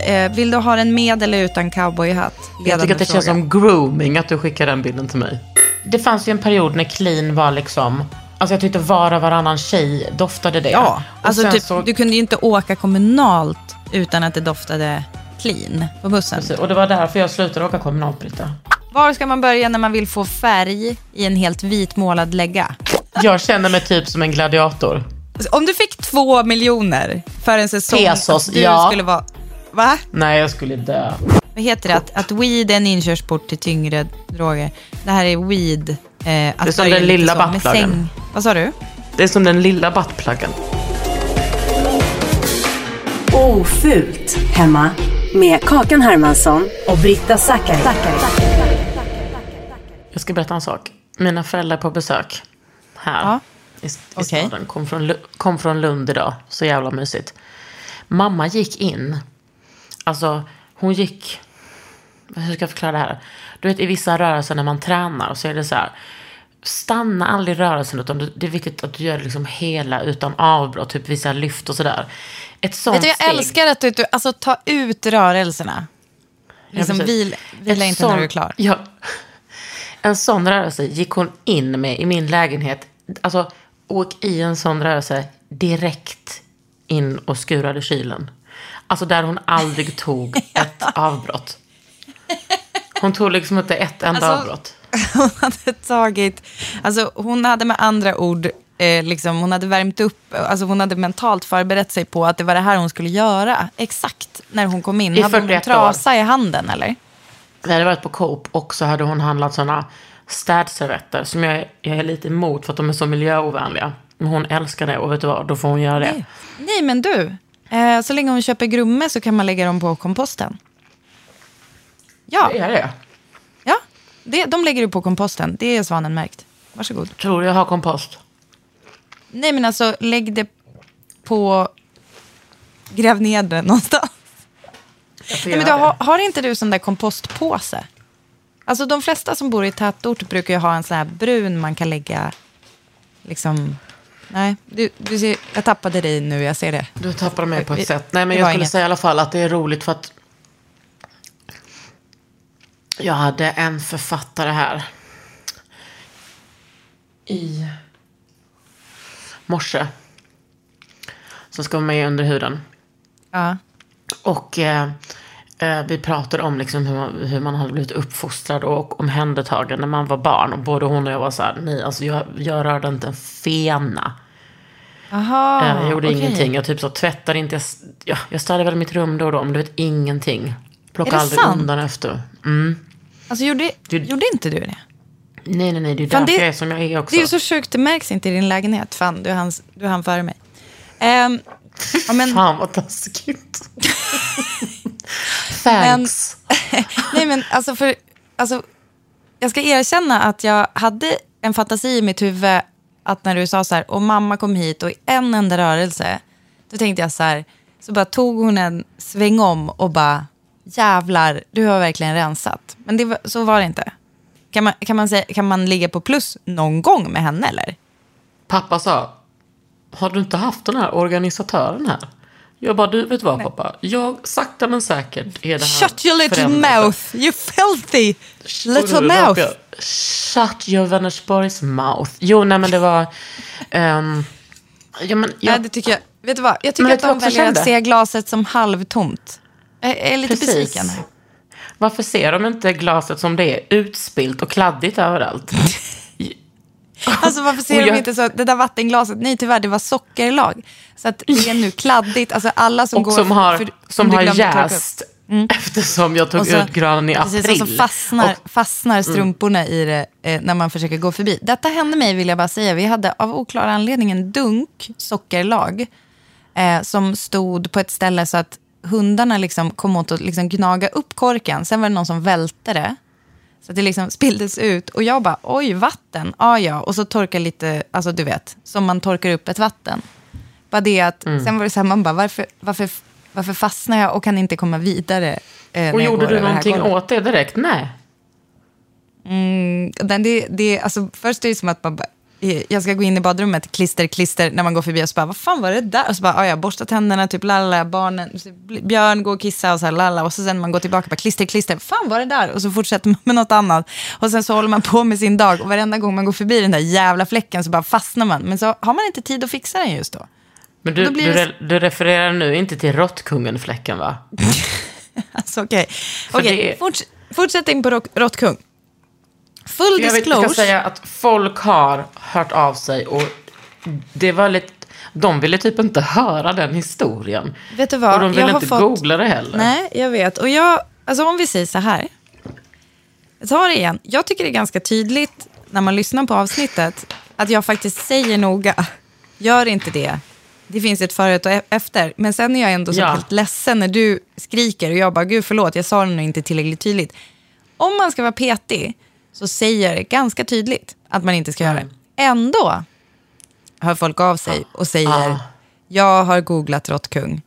Eh, vill du ha den med eller utan cowboyhatt? Jag tycker att det känns fråga. som grooming att du skickar den bilden till mig. Det fanns ju en period när clean var liksom, alltså jag tyckte var och varannan tjej doftade det. Ja, Och alltså typ, så, du kunde ju inte åka kommunalt utan att det doftade clean på bussen. precis, och det var därför jag slutade åka kommunalt, Britta. Var ska man börja när man vill få färg i en helt vitmålad lägga? Jag känner mig typ som en gladiator. Alltså, Om du fick två miljoner för en säsong Pesos, att du ja. skulle vara... Va? Nej, jag skulle dö. Vad heter det? Att, att weed är en inkörsport till tyngre droger. Det här är weed. Eh, att Det är som den lilla buttpluggen. säng- Vad sa du? Det är som den lilla buttpluggen. Ofult hemma med Kakan Hermansson och Britta Zackari. Jag ska berätta en sak. Mina föräldrar är på besök här Ja. i, i Okej. staden. Kom från, kom från Lund idag. Så jävla mysigt. Mamma gick in. Alltså, hon gick... Hur ska jag förklara det här? Du vet, i vissa rörelser när man tränar så är det så här. Stanna aldrig rörelsen, utan det är viktigt att du gör det liksom hela utan avbrott. Typ vissa lyft och sådär. Ett sånt Vet du, jag steg. älskar att du, du alltså, ta ut rörelserna. Liksom precis. vil, vila inte när sån- du är klar. Ja, en sån rörelse gick hon in med i min lägenhet. Alltså, åk i en sån rörelse direkt in och skurade kylen. Alltså där hon aldrig tog ett avbrott. Hon tog liksom inte ett enda Alltså- avbrott. Hon hade tagit, alltså hon hade med andra ord, eh, liksom, hon hade värmt upp, alltså hon hade mentalt förberett sig på att det var det här hon skulle göra. Exakt när hon kom in. I hade hon en 41 år. trasa i handen eller? Vi hade varit på Coop och så hade hon handlat såna städservetter som jag, jag är lite emot för att de är så miljöovänliga. Men hon älskar det och vet du vad, då får hon göra det. Nej, Nej men du, eh, så länge hon köper grumme så kan man lägga dem på komposten. Ja, Det är det. ja det, de lägger du på komposten. Det är svanen märkt. Varsågod. Tror jag har kompost. Nej men alltså lägg det på, gräv ner det någonstans. Jag får Nej, men du, har, har inte du sån där kompostpåse? Alltså de flesta som bor i tätort brukar ju ha en sån här brun man kan lägga, liksom, nej, du, du ser, jag tappade dig nu, jag ser det. Du tappade mig på ett sätt. Nej, men jag skulle inget. säga i alla fall att det är roligt för att jag hade en författare här i morse som ska vara med under huden. Ja. Och eh, vi pratade om liksom hur, man, hur man hade blivit uppfostrad och omhändertagen när man var barn. Och både hon och jag var så här, nej, alltså jag, jag rörde inte en fena. Aha, Eh, jag gjorde okej. ingenting. Jag typ så tvättade inte. Jag, ja, jag städade väl mitt rum då och då, men du vet ingenting. Plockade aldrig sant? undan efter. Mm. Alltså gjorde, Du- gjorde inte du det? Nej, nej, nej. Det är Fan, därför det- jag är som jag är också. Det är så sjukt, det märks inte i din lägenhet. Fan, du hann, du hann före mig. Ehm, ja, men, Fan vad taskigt. Thanks. nej men alltså för, alltså, jag ska erkänna att jag hade en fantasi i mitt huvud att när du sa så här, och mamma kom hit och i en enda rörelse, då tänkte jag så här, så bara tog hon en sväng om och bara, jävlar, du har verkligen rensat. Men det, så var det inte. Kan man, kan, man säga, kan man ligga på plus någon gång med henne eller? Pappa sa, har du inte haft den här organisatören här? Jag bara, du vet vad pappa? Jag sakta men säkert är det här Shut your little förändrat. mouth, you filthy little mouth. Shut your Vänersborgs mouth. Jo, nej men det var... ehm, ja, men Ja, jag, det tycker jag. Vet du vad? Jag tycker att de väljer att se glaset som halvtomt. Jag är lite Precis. besviken. Varför ser de inte glaset som det är? Utspilt och kladdigt överallt. Alltså varför ser Och de jag- inte så? Det där vattenglaset, nej tyvärr, det var sockerlag. Så att det är nu kladdigt. Alltså alla som och går... som har, för- som har jäst. Eftersom jag tog så- ut granen i april. Precis, och så fastnar, Och- Mm. fastnar strumporna i det eh, när man försöker gå förbi. Detta hände mig, vill jag bara säga. Vi hade av oklar anledning en dunk sockerlag eh, som stod på ett ställe så att hundarna liksom kom åt att liksom gnaga upp korken. Sen var det någon som välte det. Så att det liksom spilldes ut. Och jag bara, oj, vatten. Ja, ja. Och så torkar lite, alltså du vet, som man torkar upp ett vatten. Bara det att, Mm. sen var det så här, man bara, varför, varför, varför fastnar jag och kan inte komma vidare? Eh, Och gjorde du det någonting golvet? åt det direkt? Nej. Den, det, det, alltså, först är det som att man bara, jag ska gå in i badrummet, klister, klister, när man går förbi och så bara, vad fan var det där? Och så bara, "Ah, ja, borsta tänderna, typ lalla, barnen, Björn går och kissa och så här lalla. Och så sen när man går tillbaka, bara klister, klister, fan var det där? Och så fortsätter man med något annat. Och sen så håller man på med sin dag och varenda gång man går förbi den där jävla fläcken så bara fastnar man. Men så har man inte tid att fixa den just då. Men du, Då du, det- du refererar nu inte till råttkungen-fläcken va? Alltså okej, För Okej, det forts- fortsättning på råttkung. Full Jag vet, jag ska säga att folk har hört av sig och det var lite... De ville typ inte höra den historien. Vet du vad? Och de ville inte fått- googla det heller. Nej, jag vet. Och jag, alltså om vi säger så här. Jag tar det igen. Jag tycker det är ganska tydligt när man lyssnar på avsnittet att jag faktiskt säger noga, gör inte det. Det finns ett förut och e- efter. Men sen är jag ändå så Ja. helt ledsen när du skriker och jag bara, gud förlåt, jag sa det nog inte tillräckligt tydligt. Om man ska vara petig så säger ganska tydligt att man inte ska göra det. Ändå hör folk av sig och säger, Ah. jag har googlat råttkung.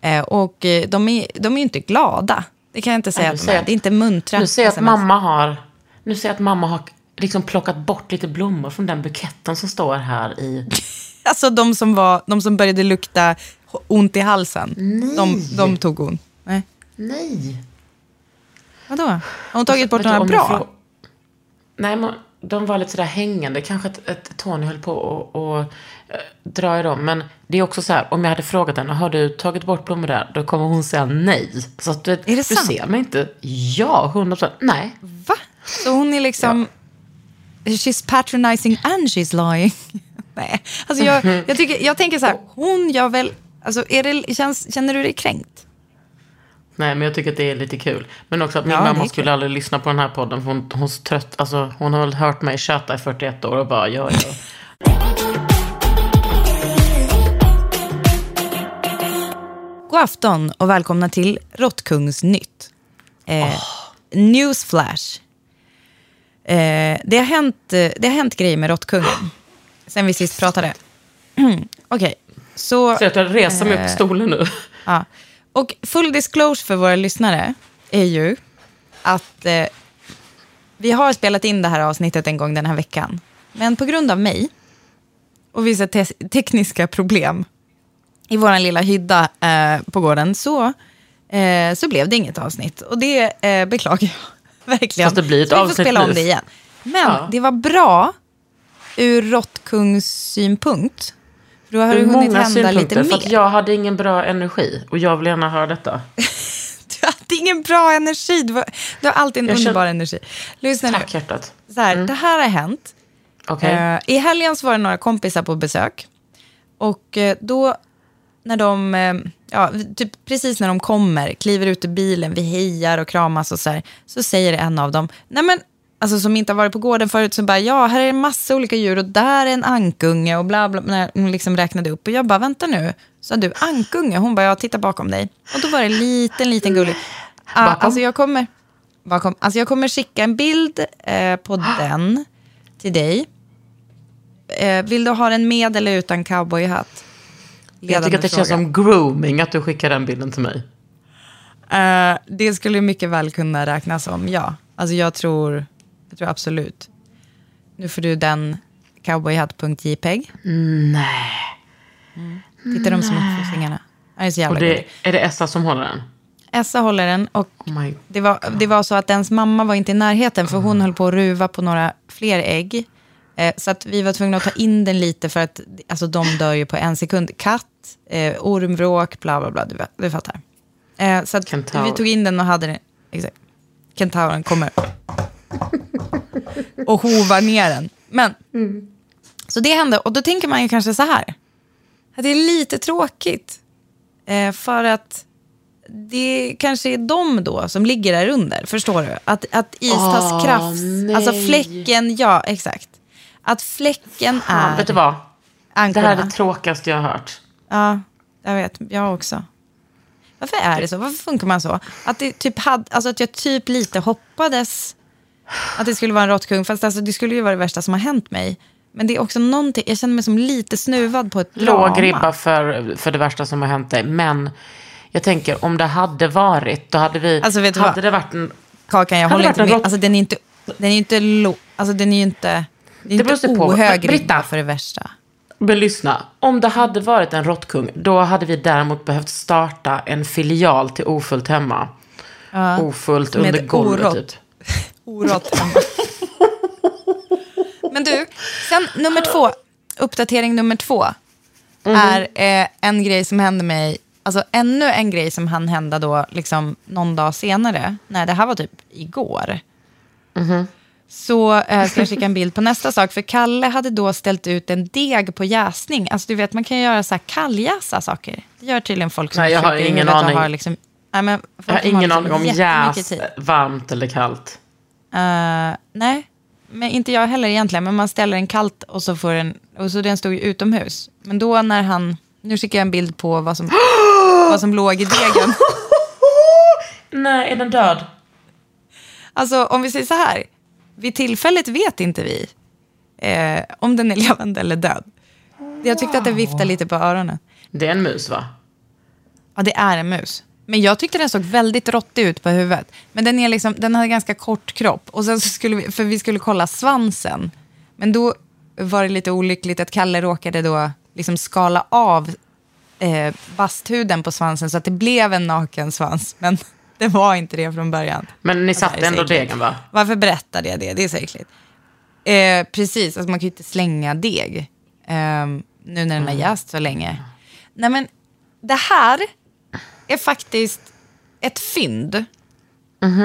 Eh, och eh, de är, de är inte glada. Det kan jag inte säga nu att de är. jag- Det är inte muntra. Nu ser jag att SMS. mamma har... Nu ser att mamma har liksom plockat bort lite blommor från den buketten som står här i... Alltså de som, var, de som började lukta ont i halsen. De, de tog hon. Nej. Nej! Vadå? Har hon tagit bort du, några bra? Nej, men de var lite sådär hängande. Kanske att, att Tony höll på att och, eh, dra i dem. Men det är också så här, om jag hade frågat henne, har du tagit bort blommor där? Då kommer hon säga nej. Så att du, Är det du sant? ser mig inte. Ja, 100 procent. Nej. Va? Så hon är liksom... She's patronizing and she's lying. Nej, alltså jag, jag, tycker, jag tänker så här, hon gör väl... Alltså är det, känns, känner du dig kränkt? Nej, men jag tycker att det är lite kul. Men också att min Ja, mamma kul. skulle aldrig lyssna på den här podden. För hon, hon, är så trött, alltså, hon har väl hört mig köta i 41 år och bara, ja, ja. God afton och välkomna till Råttkungsnytt. Eh, Newsflash. Eh, det, har hänt, eh, det har hänt grejer med Råttkungen sen vi sist pratade. Okej, så... Så att jag reser mig upp Eh. på stolen nu. Ja. Och full disclosure för våra lyssnare är ju att eh, vi har spelat in det här avsnittet en gång den här veckan. Men på grund av mig och vissa te- tekniska problem i vår lilla hydda eh, på gården så, eh, så blev det inget avsnitt. Och det eh, beklagar jag verkligen. Fast det blir ett så vi får avsnitt spela om det igen. Men Ja. det var bra ur råttkungssynpunkt. För då har det hunnit hända lite mer. För jag hade ingen bra energi. Och jag vill gärna höra detta. Du hade ingen bra energi. Du, var, du har alltid en Jag känner- underbar energi. Lyssna nu. Tack hjärtat. Så här, Det här har hänt. Okej. Eh, I helgen så var det några kompisar på besök. Och eh, då när de, eh, ja, typ precis när de kommer, kliver ut ur bilen, vi hejar och kramas och så här, så säger en av dem, nej men, alltså som inte har varit på gården förut, så bara, ja, här är en massa olika djur och där är en ankunge och bla bla, när hon liksom räknade upp. Och jag bara, vänta nu, sa du ankunge? Hon bara, ja, titta bakom dig. Och då var det en liten, liten gullig. Bakom? alltså jag kommer, bakom, alltså jag kommer skicka en bild eh, på den till dig Eh, vill du ha den med eller utan cowboyhatt? Jag tycker att det känns som grooming att du skickar den bilden till mig. Eh, det skulle mycket väl kunna räknas som, ja. Alltså jag tror, jag tror absolut. Nu får du den cowboyhatt.jpeg. Nej. Titta de små. Det är så jävla Och det, är det Essa som håller den? Essa håller den och Oh my det var, det var så att ens mamma var inte i närheten för hon höll på att ruva på några fler ägg. Eh, så att vi var tvungna att ta in den lite för att alltså, de dör ju på en sekund. Katt, eh, ormvråk, bla bla bla, du, du fattar. Eh, så att Kentaur. vi tog in den och hade den, exakt. Kentauren kommer och hovar ner den. Men, så det hände och då tänker man ju kanske så här. Att det är lite tråkigt. Eh, för att det kanske är de då som ligger där under. Förstår du? Att, att Istas Åh, kraft, nej. alltså fläcken, ja exakt. Att fläcken Ja, är vet du vad? Det ankorna. här är det tråkigaste jag har hört. Ja, jag vet. Jag också. Varför är det så? Varför funkar man så? Att, det typ hade, alltså att jag typ lite hoppades att det skulle vara en råttkung. Fast alltså, det skulle ju vara det värsta som har hänt mig. Men det är också någonting, jag känner mig som lite snuvad på ett drama. Låg ribba för, för det värsta som har hänt dig. Men jag tänker, om det hade varit, då hade vi... Alltså, vet du hade vad? det varit en... Kakan, jag håller inte med. Alltså den är inte, den är inte, lo, alltså, den är ju inte, det är beror inte ohög ribba för det värsta. Men lyssna, om det hade varit en råttkung, då hade vi däremot behövt starta en filial till Ofullt hemma. Ofullt Med under golvet typ. Orått hemma. Men du, sen nummer två, uppdatering nummer två, är eh, en grej som hände mig, alltså ännu en grej som hann hända då, liksom någon dag senare. Nej, det här var typ igår. Så eh, ska jag skicka en bild på nästa sak, för Kalle hade då ställt ut en deg på jäsning. Alltså du vet, man kan göra så här kalljäsa saker. Det gör tydligen folk som Nej, jag har ingen aning. Har liksom, nej, men Jag har ingen liksom aning om jättemycket jäs, tid. varmt eller kallt. Eh, nej, men inte jag heller egentligen. Men man ställer den kallt och så får den, och så den stod ju utomhus. Men då när han, nu skickar jag en bild på vad som, vad som låg i degen. Nej, är den död? Alltså om vi säger så här, vid tillfället vet inte vi eh, om den är levande eller död. Jag tyckte att det viftade lite på öronen. Det är en mus va? Ja, det är en mus. Men jag tyckte den såg väldigt råttig ut på huvudet. Men den, är liksom, den hade ganska kort kropp. Och sen så skulle vi, för vi skulle kolla svansen. Men då var det lite olyckligt att Kalle råkade då liksom skala av eh, basthuden på svansen så att det blev en naken svans. Men det var inte det från början. Men ni satte ändå degen va? Varför berättade jag det? Det är så äckligt. Eh, precis, alltså man kan ju inte slänga deg. Eh, nu när den har jäst så länge. Nej men, det här är faktiskt ett fynd.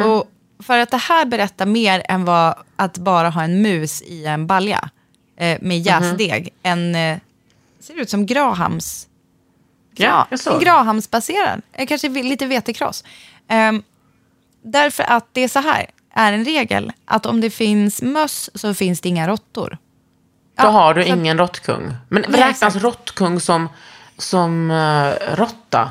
Och för att det här berättar mer än vad att bara ha en mus i en balja eh, med jäsdeg. En, eh, ser ut som Grahams Ja, såg. en Grahamsbaserad, eh, kanske lite vetekross. Ehm, därför att det är så här, är en regel, att om det finns möss så finns det inga råttor. Då Ja, har du att- ingen råttkung. Men räknas råttkung som, som uh, råtta?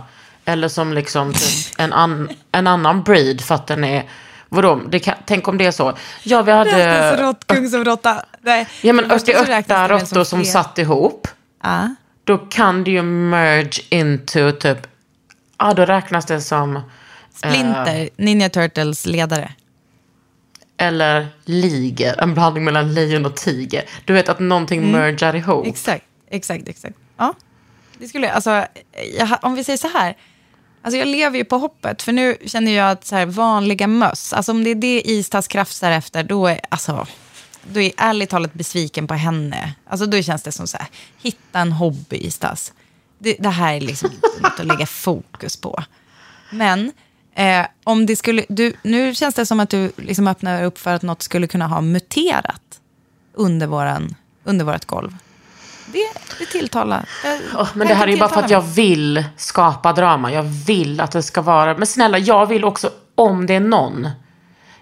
Eller som liksom typ en, an, en annan breed för att den är... Vadå? Det kan, tänk om det är så. Ja, vi hade... Räknas råttkung som råtta? Nej. Ja, men För det första så 88 räknas det väl råttor som satt ihop. Ja. Då kan det ju merge into typ... Ja, då räknas det som... eh, Splinter, Ninja Turtles ledare. eller liger. En blandning mellan lejon och tiger. Du vet att någonting Mm. mergar ihop. Exakt, exakt, exakt. Ja, det skulle alltså, jag, om vi säger så här. Alltså jag lever ju på hoppet, för nu känner jag att så här, vanliga möss, alltså om det är det Istas krafsar efter, då är, alltså, då är jag ärligt talat besviken på henne. Alltså då känns det som så här, hitta en hobby Istas. Det, det här är liksom inte något att lägga fokus på. Men eh, om det skulle, du, nu känns det som att du liksom öppnar upp för att något skulle kunna ha muterat under, våran, under vårt golv. Det, det tilltalar. Jag- Åh, men det här är ju bara för att jag vill skapa drama. Jag vill att det ska vara... Men snälla, jag vill också, om det är någon,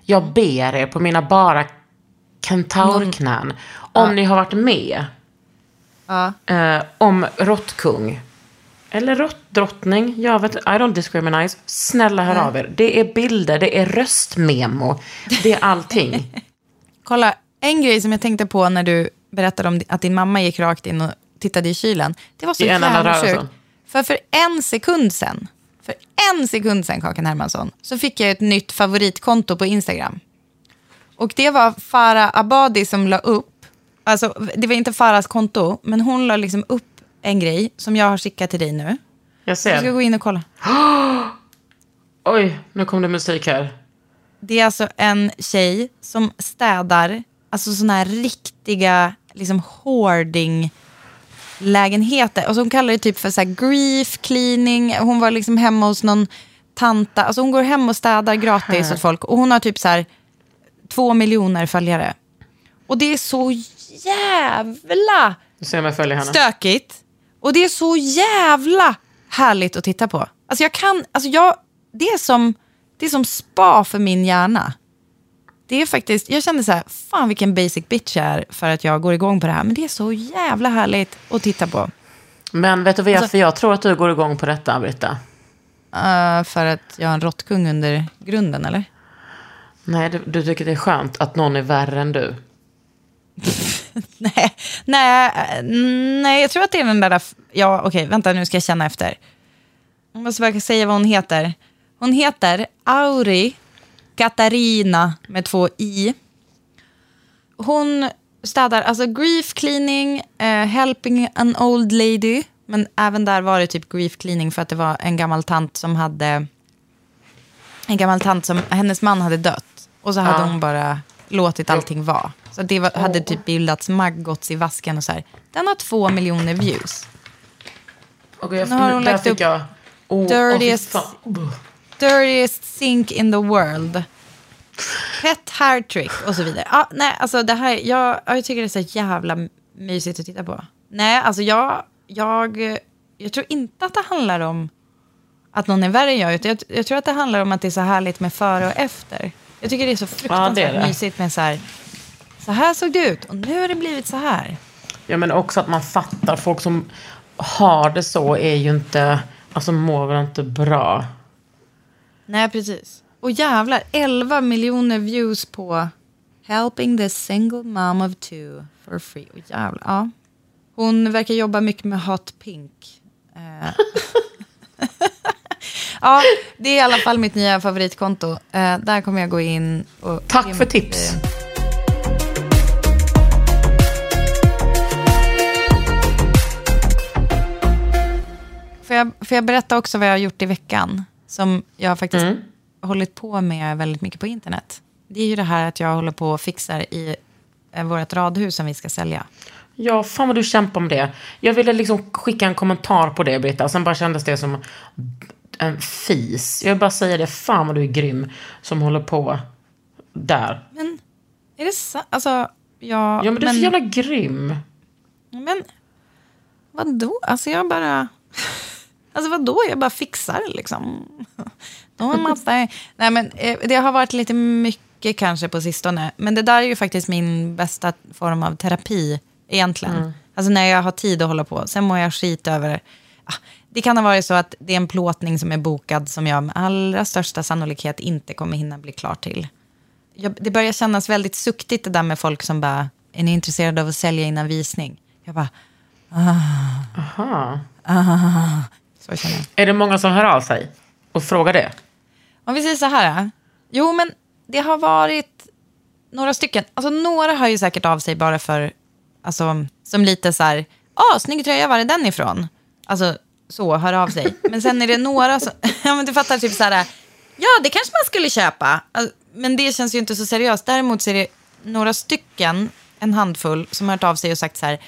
jag ber er på mina bara kentaurknän, om ni har varit med Ja. eh, om råttkung, eller råttdrottning, jag vet I don't discriminate. Snälla hör av er. Det är bilder, det är röstmemo, det är allting. Kolla, en grej som jag tänkte på när du berättade om att din mamma gick rakt in och tittade i kylen. Det var så I jävla sjukt. För för en sekund sen, för en sekund sen, Kakan Hermansson, så fick jag ett nytt favoritkonto på Instagram. Och det var Farah Abadi som la upp, alltså det var inte Farahs konto, men hon la liksom upp en grej som jag har skickat till dig nu. Jag Jag ska ser. gå in och kolla. Oj, nu kom det musik här. Det är alltså en tjej som städar, alltså sådana här riktiga liksom hoarding lägenheter. Och så hon kallar det typ för så här grief cleaning. Hon var liksom hemma hos någon tanta. Alltså hon går hem och städar gratis åt folk. Och hon har typ så här två miljoner följare. Och det är så jävla stökigt. Och det är så jävla härligt att titta på. Alltså jag kan, alltså jag, det är som, det är som spa för min hjärna. Det är faktiskt, jag kände så här, fan vilken basic bitch jag är för att jag går igång på det här. Men det är så jävla härligt att titta på. Men vet du Alltså- varför jag tror att du går igång på detta, Britta? Uh, för att jag har en råttkung under grunden, eller? Nej, du, du tycker det är skönt att någon är värre än du. Nej, nej, eh, nej, jag tror att det är den där... Ja, okej, vänta, nu ska jag känna efter. Jag måste bara säga vad hon heter. Hon heter Auri Katarina med två i. Hon städar, alltså grief cleaning, eh, helping an old lady. Men även där var det typ grief cleaning för att det var en gammal tant som hade... En gammal tant som, hennes man hade dött. Och så hade Ja. hon bara låtit allting vara. Så det var, hade typ bildats maggots i vasken och så här. Den har två miljoner views. Och jag, Nu har hon lagt upp jag... Oh, dirtiest- fan. Dirtiest sink in the world. Pet hair trick och så vidare. Ja, nej, alltså det här, jag, jag tycker det är så jävla mysigt att titta på. Nej, alltså jag, jag, jag tror inte att det handlar om att någon är värre än jag. utan Jag, jag tror att det handlar om att det är så härligt med före och efter. Jag tycker det är så fruktansvärt det. mysigt med så här, så här såg det ut och nu har det blivit så här. Ja, men också att man fattar. Folk som har det så är ju inte... Alltså mår väl inte bra. Nej, precis. Och jävlar, 11 miljoner views på Helping the single mom of two for free. Och jävlar, ja. Hon verkar jobba mycket med hot pink. Eh. ja, det är i alla fall mitt nya favoritkonto. Eh, där kommer jag gå in och... Tack det för tips. eh, Får jag, får jag berätta också vad jag har gjort i veckan? Som jag faktiskt hållit på med väldigt mycket på internet. Det är ju det här att jag håller på och fixar i eh, vårt radhus som vi ska sälja. Ja, fan vad du kämpar om det. Jag ville liksom skicka en kommentar på det, Britta. Och sen bara kändes det som en fis. Jag vill bara säga det. Fan vad du är grym som håller på där. Men är det sant? Alltså, ja, Ja, men du är så jävla grym. Men vadå? Alltså jag bara... Alltså vadå? Jag bara fixar liksom. De. Nej men eh, det har varit lite mycket kanske på sistone. Men det där är ju faktiskt min bästa form av terapi egentligen. Alltså när jag har tid att hålla på. Sen mår jag skit över... Ah, Det kan ha varit så att det är en plåtning som är bokad som jag med allra största sannolikhet inte kommer hinna bli klar till. Jag, det börjar kännas väldigt suktigt det där med folk som bara, är ni intresserade av att sälja innan visning? Jag bara, Aha. Så känner jag. Är det många som hör av sig och frågar det? Om vi säger så här. Jo, men det har varit några stycken. Alltså några har ju säkert av sig bara för, alltså, som lite så här, ah, snygg tröja, var är den ifrån? Alltså, så, hör av sig. Men sen är det några som, ja men du fattar, typ så här, ja det kanske man skulle köpa. Alltså, Men det känns ju inte så seriöst. Däremot så är det några stycken, en handfull, som har hört av sig och sagt så här,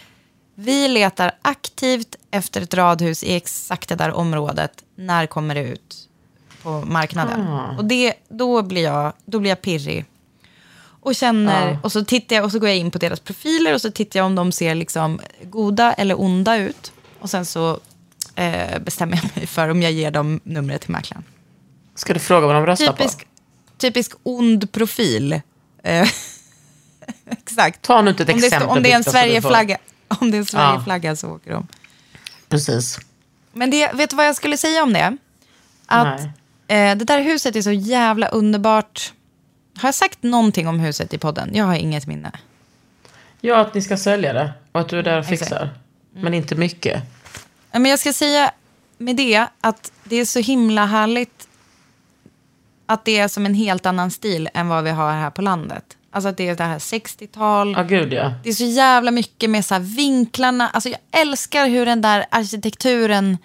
vi letar aktivt efter ett radhus i exakt det där området. När kommer det ut på marknaden? Och det, då, blir jag, då blir jag pirrig. Och känner, och så tittar jag och så går jag in på deras profiler och så tittar jag om de ser liksom goda eller onda ut. Och sen så eh, bestämmer jag mig för om jag ger dem numret till mäklaren. Ska du fråga vad de röstar Typisk, på? typisk ond profil. Eh, Exakt. Ta nu inte ett om det, exempel. står- om det är en Sverigeflagga, om det är Sverigeflagga så åker de. Precis. Men det, vet du vad jag skulle säga om det? Att eh, det där huset är så jävla underbart. Har jag sagt någonting om huset i podden? Jag har inget minne. Ja, att ni ska sälja det och att du är där och fixar. Men inte mycket. Ja, Men jag ska säga med det att det är så himla härligt att det är som en helt annan stil än vad vi har här på landet. Alltså att det är det här 60-tal. Ja, gud ja. Det är så jävla mycket med så här vinklarna. Alltså jag älskar hur den där arkitekturen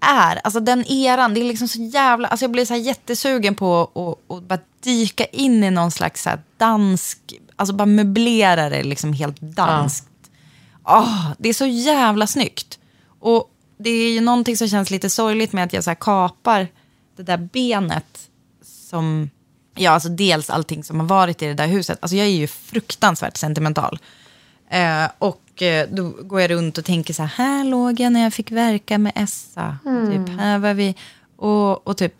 är. Alltså den eran. Det är liksom så jävla... Alltså jag blir så här jättesugen på att, bara dyka in i någon slags så dansk... Alltså bara möblera det liksom helt danskt. Åh, det är så jävla snyggt. Och det är ju någonting som känns lite sorgligt med att jag så kapar det där benet som... Ja, alltså dels allting som har varit i det där huset. Alltså jag är ju fruktansvärt sentimental. Eh, och eh, då går jag runt och tänker så här, här låg jag när jag fick verka med Essa. Typ, här var vi. Och, och typ,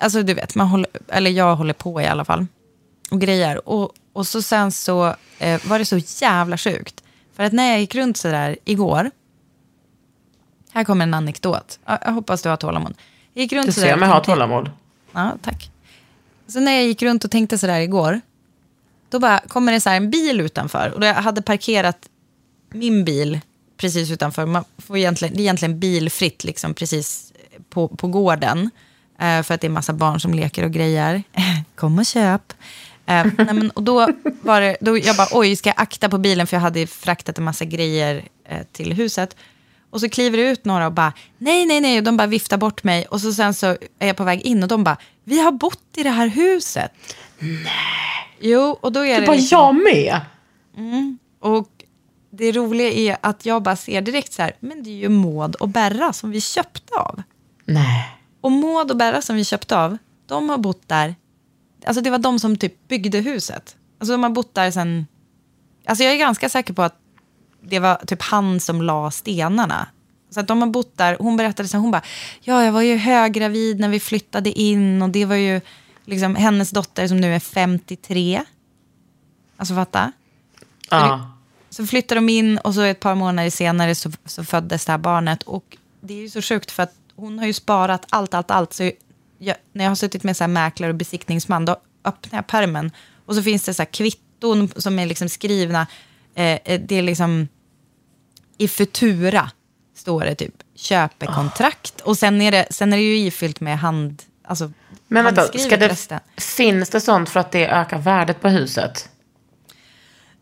alltså du vet, man håller, eller jag håller på i alla fall. Och grejer. Och, och så sen så eh, var det så jävla sjukt. För att när jag gick runt så där igår, här kommer en anekdot. Jag, jag hoppas du har tålamod. Jag gick runt Du så där ser mig ha tålamod. Ja, tack. Så när jag gick runt och tänkte sådär igår, då bara kommer det så här en bil utanför. Och jag hade parkerat min bil precis utanför. Man får egentligen, det är egentligen bilfritt liksom precis eh, på, på gården. Eh, för att det är massa barn som leker och grejer. Kom och köp. Eh, nej, men, och då var det, då jag bara, oj, ska jag akta på bilen? För jag hade fraktat en massa grejer eh, till huset. Och så kliver det ut några och bara, nej, nej, nej. Och de bara viftar bort mig. Och så sen så är jag på väg in och de bara, vi har bott i det här huset. Nej. Jo, och då är Det det var liksom- jag med. och det roliga är att jag bara ser direkt så här, men det är ju Maud och Berra som vi köpte av. Nej. Och Maud och Berra som vi köpte av, de har bott där, alltså det var de som typ byggde huset. Alltså de har bott där sen, alltså jag är ganska säker på att det var typ han som la stenarna. Så att de har bott där, hon berättade sen, hon bara, ja jag var ju höggravid när vi flyttade in och det var ju liksom hennes dotter som nu är 53. Alltså fatta? Ja. Så flyttade de in och så ett par månader senare så, så föddes det här barnet. Och det är ju så sjukt för att hon har ju sparat allt, allt, allt. Så jag, när jag har suttit med så här mäklare och besiktningsman, då öppnar jag pärmen och så finns det så här kvitton som är liksom skrivna. Eh, eh, det är liksom i Futura står det typ köpekontrakt. Och sen är, det, sen är det ju ifyllt med hand, alltså Men vänta, ska det, resten. finns det sånt för att det ökar värdet på huset?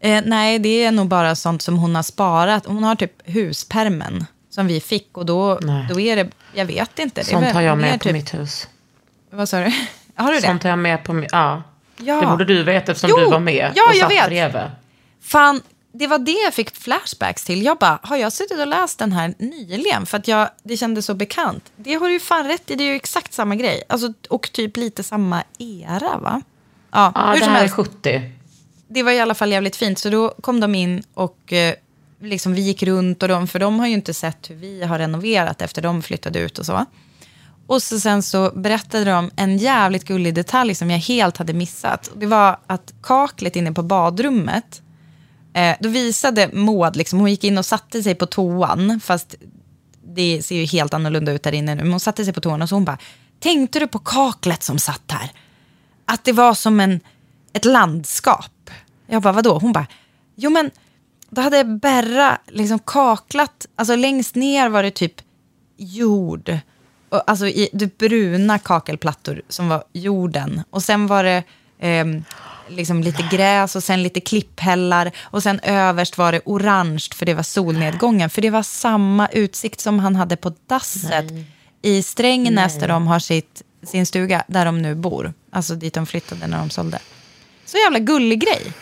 Eh, nej, det är nog bara sånt som hon har sparat. Hon har typ huspermen som vi fick och då, Nej. då är det, jag vet inte. Sånt väl har jag med på typ, mitt hus. Vad sa du? Har du det? Sånt har jag med på mitt... Ja. Ja. Det borde du veta eftersom Jo, du var med ja, och jag satt vet. bredvid. Fan, det var det jag fick flashbacks till. Jag bara, har jag suttit och läst den här nyligen? För att jag, det kändes så bekant. Det har du ju fan rätt i, det är ju exakt samma grej. Alltså, och typ lite samma era, va? Ja, Ja, hur det här är helst. 70. det var i alla fall jävligt fint. Så då kom de in och eh, liksom vi gick runt och de, för de har ju inte sett hur vi har renoverat efter de flyttade ut och så. Och så sen så berättade de en jävligt gullig detalj som jag helt hade missat. Det var att kaklet inne på badrummet, eh, då visade Maud, liksom, hon gick in och satte sig på toan, fast det ser ju helt annorlunda ut där inne nu, men hon satte sig på toan och så hon bara, tänkte du på kaklet som satt här? Att det var som en, ett landskap. Jag bara, vadå? Hon bara, jo men då hade Berra liksom kaklat, alltså längst ner var det typ jord. Och, alltså i det bruna kakelplattor som var jorden. Och sen var det eh, liksom lite gräs och sen lite klipphällar. Och sen överst var det orange för det var solnedgången. För det var samma utsikt som han hade på dasset i Strängnäs där de har sitt, sin stuga, där de nu bor. Alltså dit de flyttade när de sålde. Så jävla gullig grej.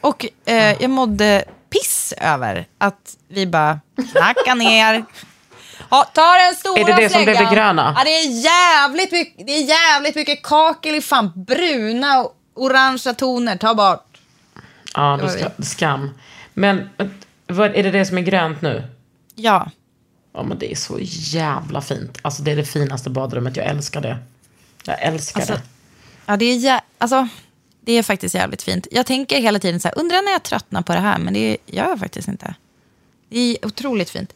Och eh, jag mådde piss över att vi bara knacka ner. Ja, ta den stora Är det det som blev det släggan. gröna? Ja, det är jävligt mycket, det är jävligt mycket kakel i fan bruna och orangea toner. Ta bort. Ja, var ska, skam. Men vad, är det det som är grönt nu? Ja. Ja, men det är så jävla fint. Alltså det är det finaste badrummet. Jag älskar det. Jag älskar Alltså, det. Ja, det är, jä- alltså, det är faktiskt jävligt fint. Jag tänker hela tiden så här, undrar när jag tröttnar på det här, men det gör jag faktiskt inte. Det är otroligt fint.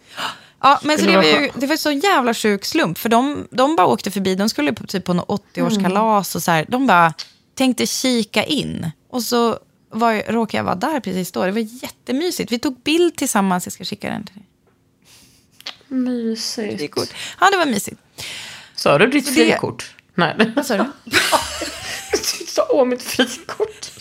Ja, men så det, var ju, det var så jävla sjuk slump, för de, de bara åkte förbi, de skulle på, typ på något 80-årskalas och så här, de bara tänkte kika in. Och så var, råkade jag vara där precis då. Det var jättemysigt. Vi tog bild tillsammans. Jag ska skicka den till dig. Mysigt. Frikort. Ja, det var mysigt. Sa du ditt Så det- frikort? Nej. Vad sa du? Du sa åh mitt frikort.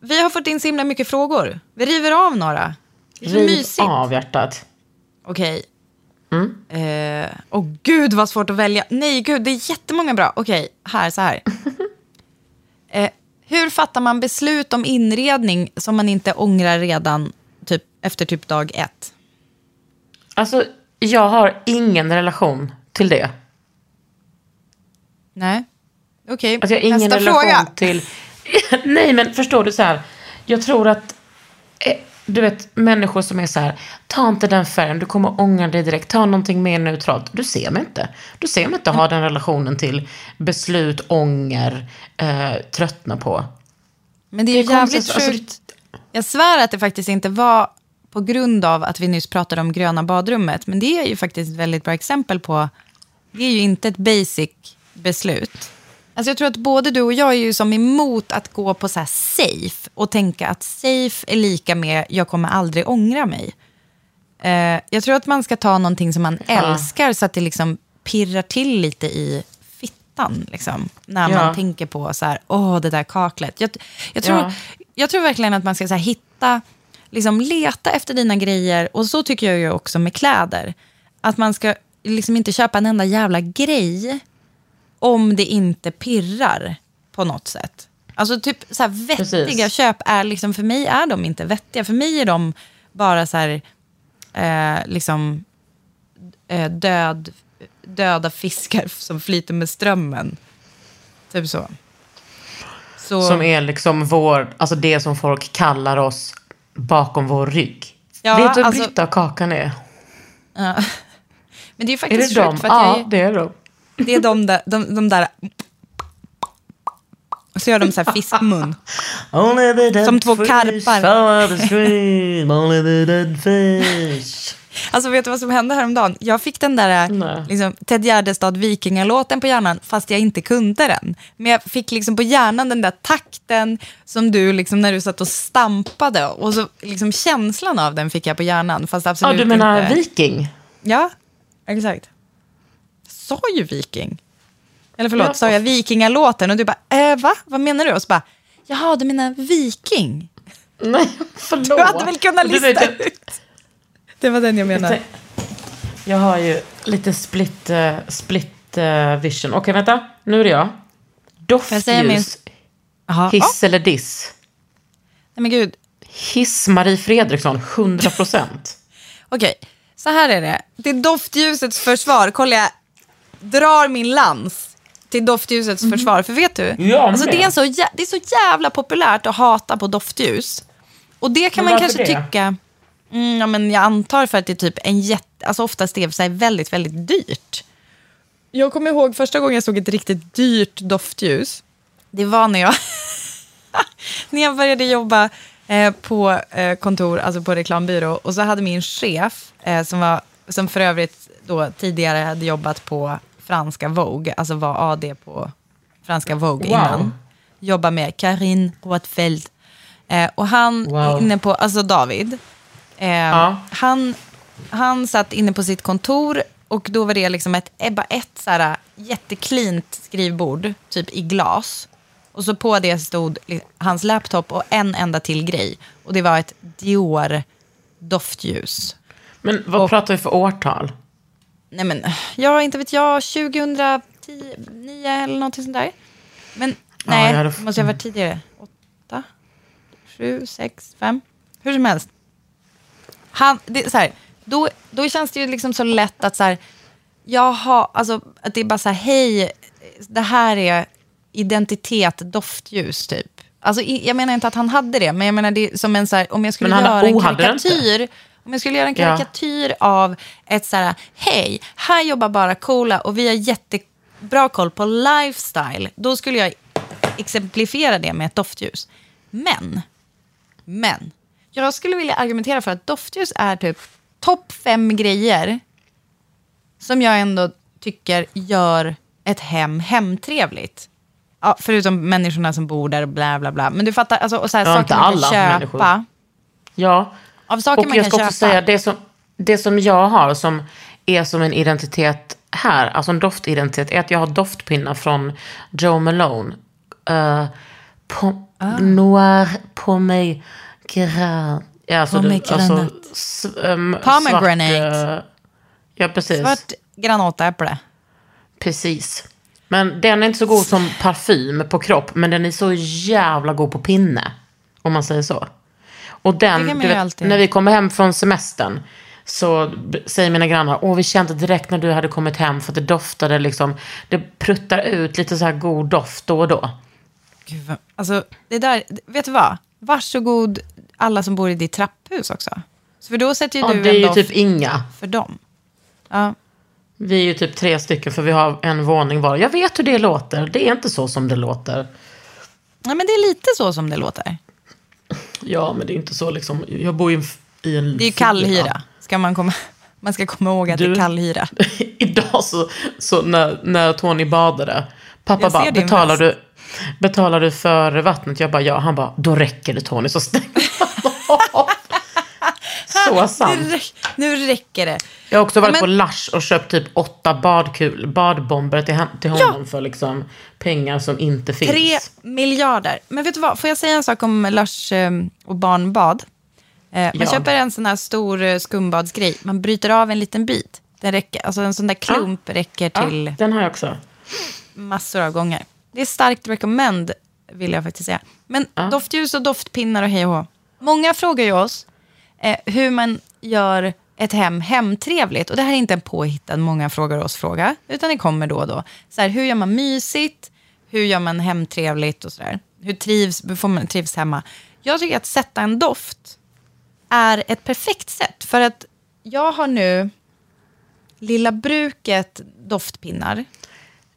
Vi har fått in så himla mycket frågor. Vi river av några. Det är så Riv mysigt. av hjärtat. Okej. Eh, Åh gud vad svårt att välja. Nej gud, det är jättemånga bra. Okej, här, så här. eh, hur fattar man beslut om inredning som man inte ångrar redan typ, efter typ dag ett? Alltså, jag har ingen relation till det. Nej. Okej, Alltså jag har ingen nästa relation fråga. till... Nej, men förstår du så här. Jag tror att, eh, du vet, människor som är så här, ta inte den färgen, du kommer ångra dig direkt, ta någonting mer neutralt. Du ser mig inte. Du ser mig inte ha den relationen till beslut, ånger, eh, tröttna på. Men det är ju Det är jävligt konstigt, alltså, sjukt. Jag svär att det faktiskt inte var på grund av att vi nyss pratade om gröna badrummet. Men det är ju faktiskt ett väldigt bra exempel på, det är ju inte ett basic beslut. Alltså jag tror att både du och jag är ju som emot att gå på så här safe och tänka att safe är lika med jag kommer aldrig ångra mig. Eh, jag tror att man ska ta någonting som man älskar så att det liksom pirrar till lite i fittan. Liksom, när Ja. man tänker på så här, åh det där kaklet. Jag, jag, tror, Ja. jag tror verkligen att man ska så här, hitta, liksom leta efter dina grejer. Och så tycker jag ju också med kläder. Att man ska liksom inte köpa en enda jävla grej om det inte pirrar på något sätt. Alltså typ så här vettiga Precis. köp är liksom, för mig är de inte vettiga. För mig är de bara så här, eh, liksom eh, död, döda fiskar som flyter med strömmen. Typ så. så Som är liksom vår, alltså det som folk kallar oss bakom vår rygg. Ja, Vet du vad alltså- Britta och Kakan är? Men det är ju Är faktiskt det sjukt för att jag Ja, det är de. Det är de där, de, de där och så gör de så här fiskmun. Som två karpar. Alltså vet du vad som hände häromdagen? Jag fick den där Nej. liksom, Ted Gärdestad Vikingalåten på hjärnan fast jag inte kunde den. Men jag fick liksom på hjärnan den där takten som du liksom när du satt och stampade och så liksom känslan av den fick jag på hjärnan fast Ja, absolut du menar inte. viking? Ja, exakt. Jag sa ju viking. Eller förlåt, Ja. sa jag vikingalåten? Och du bara, äh, va? Vad menar du? Och så bara, jaha, du menar viking? Nej, förlåt. Du hade väl kunnat lista vet, jag- ut? Det var den jag menade. Jag har ju lite split, eh, split eh, vision. Okej, vänta. Nu är det jag. jag säga min- Doftljus. Hiss eller diss? Nej men gud, Hiss Marie Fredriksson, 100 procent. okej. Så här är det. Till doftljusets försvar, kolla jag drar min lans. till doftljusets försvar. För vet du? Ja, alltså, det, är så, jä- det är så jävla populärt att hata på doftljus. Och det kan Men man varför kanske det? tycka... Mm, ja, men jag antar för att det är typ en jätte... Alltså oftast är det så här väldigt, väldigt dyrt. Jag kommer ihåg första gången jag såg ett riktigt dyrt doftljus. Det var när jag, när jag började jobba eh, på eh, kontor, alltså på reklambyrå. Och så hade min chef, eh, som, var, som för övrigt då tidigare hade jobbat på franska Vogue, alltså var AD på franska Vogue Wow. innan. Jobba med Karin Rothfeldt. Eh, och han Wow. inne på, alltså David, eh, Ja. han, han satt inne på sitt kontor och då var det liksom ett, bara ett så här, jätteklint skrivbord, typ i glas. Och så på det stod hans laptop och en enda till grej. Och det var ett Dior doftljus. Men vad pratar vi för årtal? Nej men, ja inte vet jag, 2010, 9 eller någonting sånt där. Men nej, jag hade- måste ha varit tidigare. Åtta, sju, sex, fem. Hur som helst. Han, det, så här, då, då känns det ju liksom så lätt att så här, jaha, alltså att det är bara så här, hej, det här är identitet, doftljus typ. Alltså, jag menar inte att han hade det, men jag menar det är som en så här, om jag skulle göra en oh, karikatyr, om jag skulle göra en Ja. karikatyr av ett så här, hej, här jobbar bara coola och vi har jättebra koll på lifestyle, då skulle jag exemplifiera det med ett doftljus. Men, men, jag skulle vilja argumentera för att doftljus är typ topp fem grejer som jag ändå tycker gör ett hem hemtrevligt. Ja, förutom människorna som bor där och bla bla bla. Men du fattar, alltså, och så här, Ja, saker man kan alla köpa. människor. Ja. Av saker och man jag kan ska köpa. också säga, det som, det som jag har som är som en identitet här, alltså en doftidentitet, är att jag har doftpinnar från Joe Malone. Uh, po, Ah. Noir pomegranate. Ja, alltså, Pomegranate. Alltså, s, um, Pomegranate. Svart, eh, ja, precis. Svart granatäpple. Precis. Men den är inte så god som parfym på kropp, men den är så jävla god på pinne. Om man säger så. Och den, vet, när vi kommer hem från semestern så säger mina grannar, åh vi kände direkt när du hade kommit hem för att det doftade liksom, det pruttar ut lite så här god doft då och då. Gud, vad- alltså, det där, vet du vad? Varsågod alla som bor i ditt trapphus också. Så för då sätter ju Ja, du det är en ju doft typ inga. för dem. Ja. Vi är ju typ tre stycken för vi har en våning var. Jag vet hur det låter, det är inte så som det låter. Nej, men det är lite så som det låter. Ja, men det är inte så liksom, jag bor i en i en Det är ju kallhyra. Ska man, komma, man ska komma ihåg att det Du- är kallhyra. Idag så, så när, när Tony badade, pappa bara, betalar väst." du, betalar du för vattnet? Jag bara, ja. Han bara, då räcker det Tony, så stäng av. Så sant. Nu, räck- nu räcker det. Jag har också varit Men- på Lush och köpt typ åtta badkul, badbomber till, till honom för liksom pengar som inte finns. Tre miljarder. Men vet du vad, får jag säga en sak om Lars eh, och barnbad? Eh, man Ja. köper en sån här stor eh, skumbadsgrej. Man bryter av en liten bit. Den räcker, alltså en sån där klump räcker till Ja, den har jag också. massor av gånger. Det är starkt recommend, vill jag faktiskt säga. Men doftljus och doftpinnar och hej och hå. Många frågar ju oss eh, hur man gör ett hem hemtrevligt. Och det här är inte en påhittad många frågar oss-fråga, utan det kommer då och då. Så här, hur gör man mysigt? Hur gör man hemtrevligt och sådär? Hur trivs, hur får man trivs hemma? Jag tycker att sätta en doft är ett perfekt sätt. För att jag har nu Lilla Bruket doftpinnar.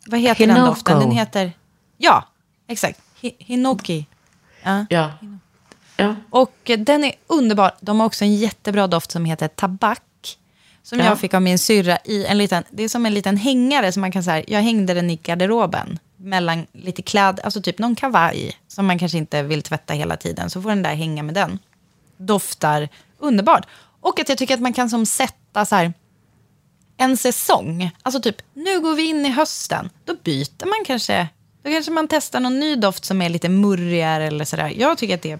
Vad heter den Hinoko. doften? Den heter... Ja, exakt. Hi- Hinoki. Ja. Ja. Ja. Och den är underbar. De har också en jättebra doft som heter tabak. Som Ja. jag fick av min syrra i en liten... Det är som en liten hängare som man kan säga. Jag hängde den i garderoben. Mellan lite kläd, alltså typ någon kavaj. Som man kanske inte vill tvätta hela tiden. Så får den där hänga med den. Doftar underbart. Och att jag tycker att man kan som sätta så här en säsong. Alltså typ, nu går vi in i hösten. Då byter man kanske. Då kanske man testar någon ny doft som är lite murrigare eller sådär. Jag tycker att det är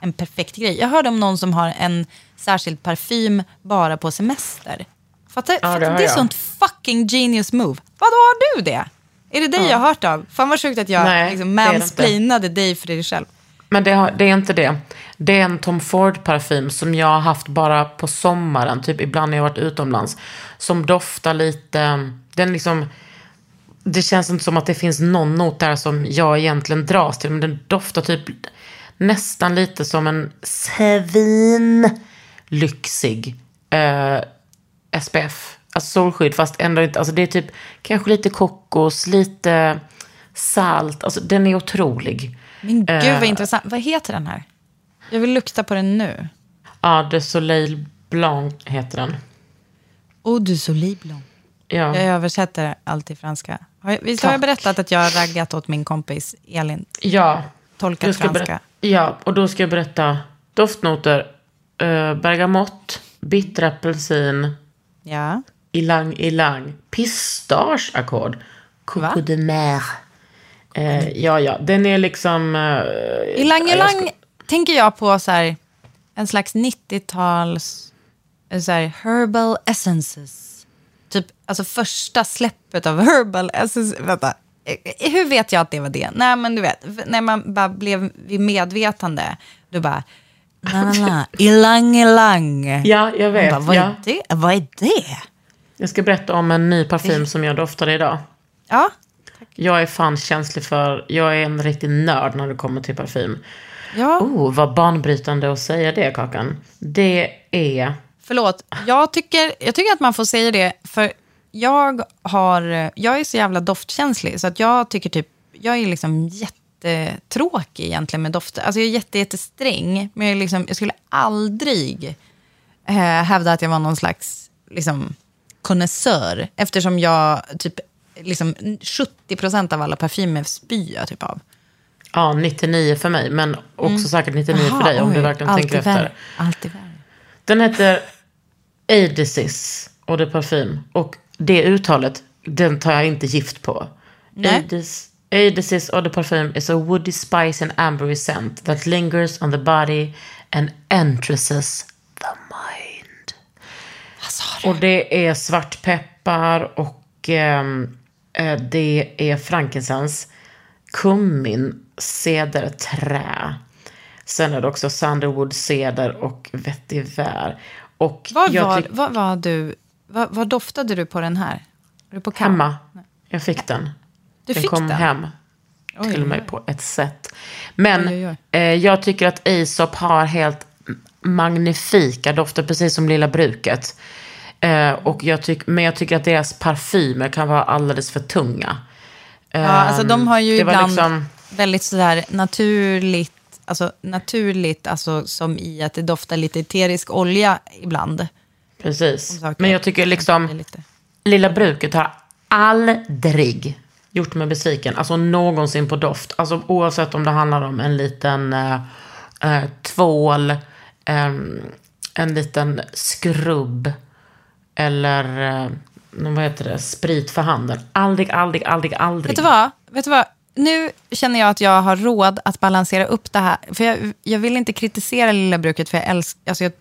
en perfekt grej. Jag hörde om någon som har en särskild parfym bara på semester. Fattar, det fattar, det är jag. sånt fucking genius move. Vadå har du det? Är det dig jag har hört av? Fan vad sjukt att jag Nej, liksom mansplainade dig för dig själv. Men det, har, det är inte det. Det är en Tom Ford-parfym som jag har haft bara på sommaren, typ ibland när jag har varit utomlands. Som doftar lite, den liksom det känns inte som att det finns någon not där som jag egentligen dras till. Men den doftar typ nästan lite som en svinlyxig eh, SPF. Alltså solskydd, fast ändå inte. Alltså det är typ kanske lite kokos, lite salt. Alltså den är otrolig. Men gud Eh. vad intressant. Vad heter den här? Jag vill lukta på den nu. Ja, de Soleil Blanc heter den. Eau de soleil blanc. Ja. Jag översätter allt till franska. Har jag, visst har jag berättat att jag har raggat åt min kompis Elin? Ja. Tolkat franska. Ja, och då ska jag berätta doftnoter. Uh, bergamott, bitter apelsin, Ja. ilang ilang, pistageackord, coco de mer. Eh, ja, ja, den är liksom... Uh, Ilang Ilang tänker jag på så här, en slags 90-tals eh, så här, herbal essences. Typ alltså första släppet av herbal essences. Vänta, Eh, hur vet jag att det var det? Nej, men du vet, när man bara blev vid medvetande, då bara... Na, na, na. Ilang Ilang. Ja, jag vet. Bara, vad, ja. är det? vad är det? Jag ska berätta om en ny parfym som jag doftade idag. Ja, Jag är fan känslig för... Jag är en riktig nörd när det kommer till parfym. ja. Oh, vad banbrytande att säga det, Kakan. Det är... Förlåt, jag tycker, jag tycker att man får säga det, för jag, har, jag är så jävla doftkänslig, så att jag tycker typ, jag är liksom jättetråkig egentligen med dofter. Alltså jag är jätte, jättesträng, men jag, är liksom, jag skulle aldrig eh, hävda att jag var någon slags liksom, konnässör, eftersom jag typ, liksom 70% av alla parfymer spyr jag typ av. Ja, 99 för mig, men också säkert 99 för dig om du verkligen tänker efter. värre, Alltid värre. Den heter Adicis och det är parfym. Och det uttalet, den tar jag inte gift på. Adicis och the parfym is a woody spice and ambery scent that lingers on the body and entresses the mind. Och det är svartpeppar och ehm, eh, det är frankincense, kummin, cederträ. Sen är det också sandalwood, ceder och vetiver. Och Vad var, tyck- vad var du, vad, vad doftade du på den här? Var du på hemma. Jag fick den. Du den fick kom den? hem. Oj, till oj, mig oj. på ett sätt. Men. Eh, jag tycker att Aesop har helt magnifika dofter, precis som Lilla Bruket. Eh, och jag tyck, men jag tycker att deras parfymer kan vara alldeles för tunga. Ja, alltså de har ju var ibland liksom- väldigt sådär naturligt, alltså naturligt, alltså som i att det doftar lite eterisk olja ibland. Precis. Men jag tycker liksom, Lilla Bruket har aldrig gjort mig besviken. Alltså någonsin på doft. Alltså oavsett om det handlar om en liten eh, eh, tvål, ehm, en liten skrubb eller eh, vad heter det, sprit för handen. Aldrig, aldrig, aldrig, aldrig. Vet du vad? Vet du vad? Nu känner jag att jag har råd att balansera upp det här. För jag, jag vill inte kritisera Lilla Bruket, för jag, älsk, alltså jag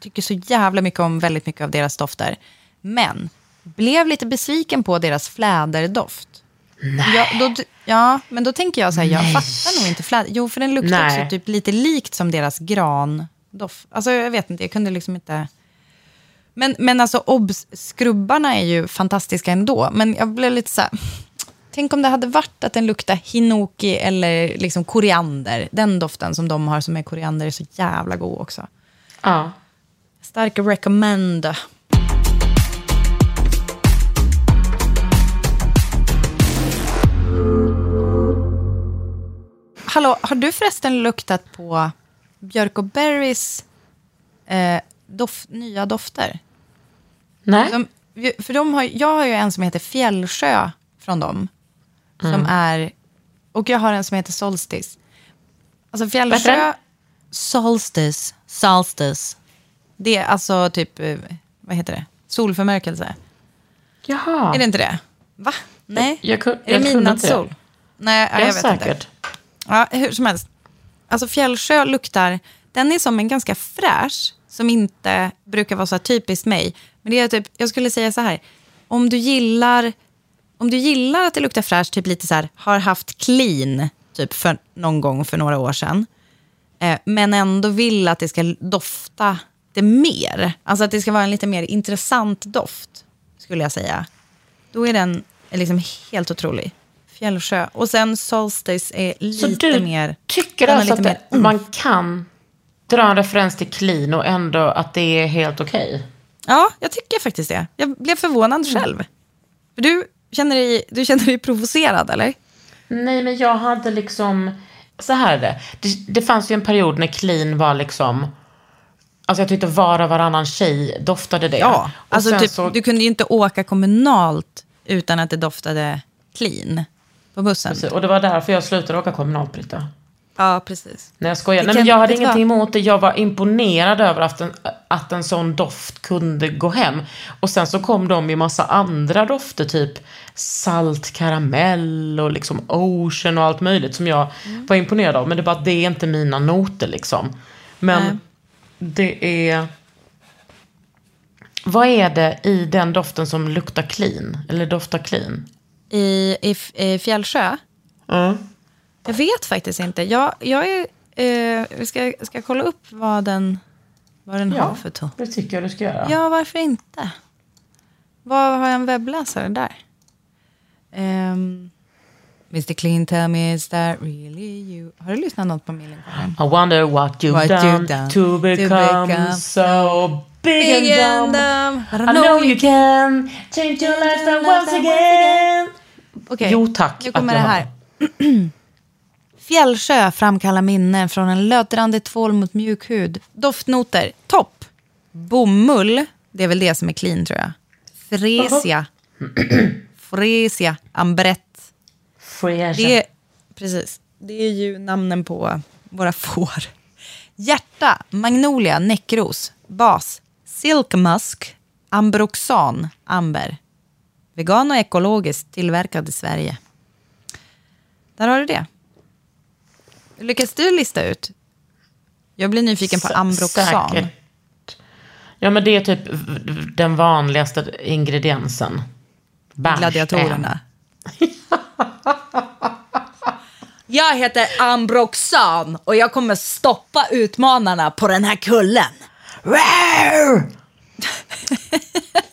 tycker så jävla mycket om väldigt mycket av deras dofter. Men blev lite besviken på deras fläderdoft. Nej. Ja, då, ja, men då tänker jag så här, jag fattar nog inte fläder. Jo, för den luktar Nej. också typ lite likt som deras grandoft. Alltså jag vet inte, jag kunde liksom inte... Men, men alltså obs, skrubbarna är ju fantastiska ändå. Men jag blev lite så här... Tänk om det hade varit att den luktade hinoki eller liksom koriander. Den doften som de har som är koriander är så jävla god också. Ja. Stark recommend. Hallå, har du förresten luktat på Björk och Berries eh, dof, nya dofter? Nej. Som, för de har, jag har ju en som heter Fjällsjö från dem. Mm. Som är, och jag har en som heter Solstice. Alltså Fjällsjö... Solstice. Solstice. Det är alltså typ, eh, vad heter det? Solförmörkelse. Jaha. Är det inte det? Va? Nej? Jag är jag det kunde midnattssol? Nej, ja, Ja, jag vet säkert. inte. Ja, hur som helst. Alltså Fjällsjö luktar, den är som en ganska fräsch, som inte brukar vara så typiskt mig. Men det är typ, jag skulle säga så här, om du gillar, om du gillar att det luktar fräscht, typ lite så här, har haft clean, typ för någon gång för några år sedan, eh, men ändå vill att det ska dofta det mer, alltså att det ska vara en lite mer intressant doft, skulle jag säga. Då är den liksom helt otrolig. Fjällsjö. Och sen Solstice är Så lite du mer... tycker alltså att lite det, man kan dra en referens till clean och ändå att det är helt okej? Ja, jag tycker faktiskt det. Jag blev förvånad själv. För du känner dig, du känner dig provocerad, eller? Nej, men jag hade liksom... Så här är det. det. Det fanns ju en period när clean var liksom... Alltså jag tyckte var och varannan tjej doftade det. Ja, Och alltså typ, så, du kunde ju inte åka kommunalt utan att det doftade clean på bussen. Precis, och det var därför jag slutade åka kommunalt, Britta. Ja, precis. Nej, jag skojar. Nej, men jag hade ingenting emot det. Jag var imponerad över att en, att en sån doft kunde gå hem. Och sen så kom de i massa andra dofter, typ salt karamell och liksom ocean och allt möjligt som jag Mm. var imponerad av. Men det är bara att det är inte mina noter liksom. Men Nej. Det är... Vad är det i den doften som luktar clean? Eller doftar clean? I, i, i Fjällsjö? Mm. Jag vet faktiskt inte. Jag, jag är, eh, vi ska, ska kolla upp vad den, vad den har för ton. det tycker jag du ska göra. Ja, varför inte? Vad har jag en webbläsare där? Um, Mr Clean, tell me is that really you? Har du lyssnat något på Millencolin? I wonder what you've, What done, you've done to become, become so big, and dumb. But I know you can change your lifestyle once again. Okej, Jo tack nu kommer det här. Fjällsjö framkallar minnen från en lödrande tvål mot mjuk hud. Doftnoter, topp. Bomull, det är väl det som är clean tror jag. Fresia. Fresia, ambrett. Fresh. Det är, precis, det är ju namnen på våra får. Hjärta, magnolia, näckros, bas, silk musk, ambroxan, amber. Vegan och ekologiskt, tillverkad i Sverige. Där har du det. Lyckas du lista ut? Jag blir nyfiken på ambroxan. säkert. Ja men det är typ den vanligaste ingrediensen. Bärs är Gladiatorerna. Jag heter Ambroxan och jag kommer stoppa utmanarna på den här kullen. en.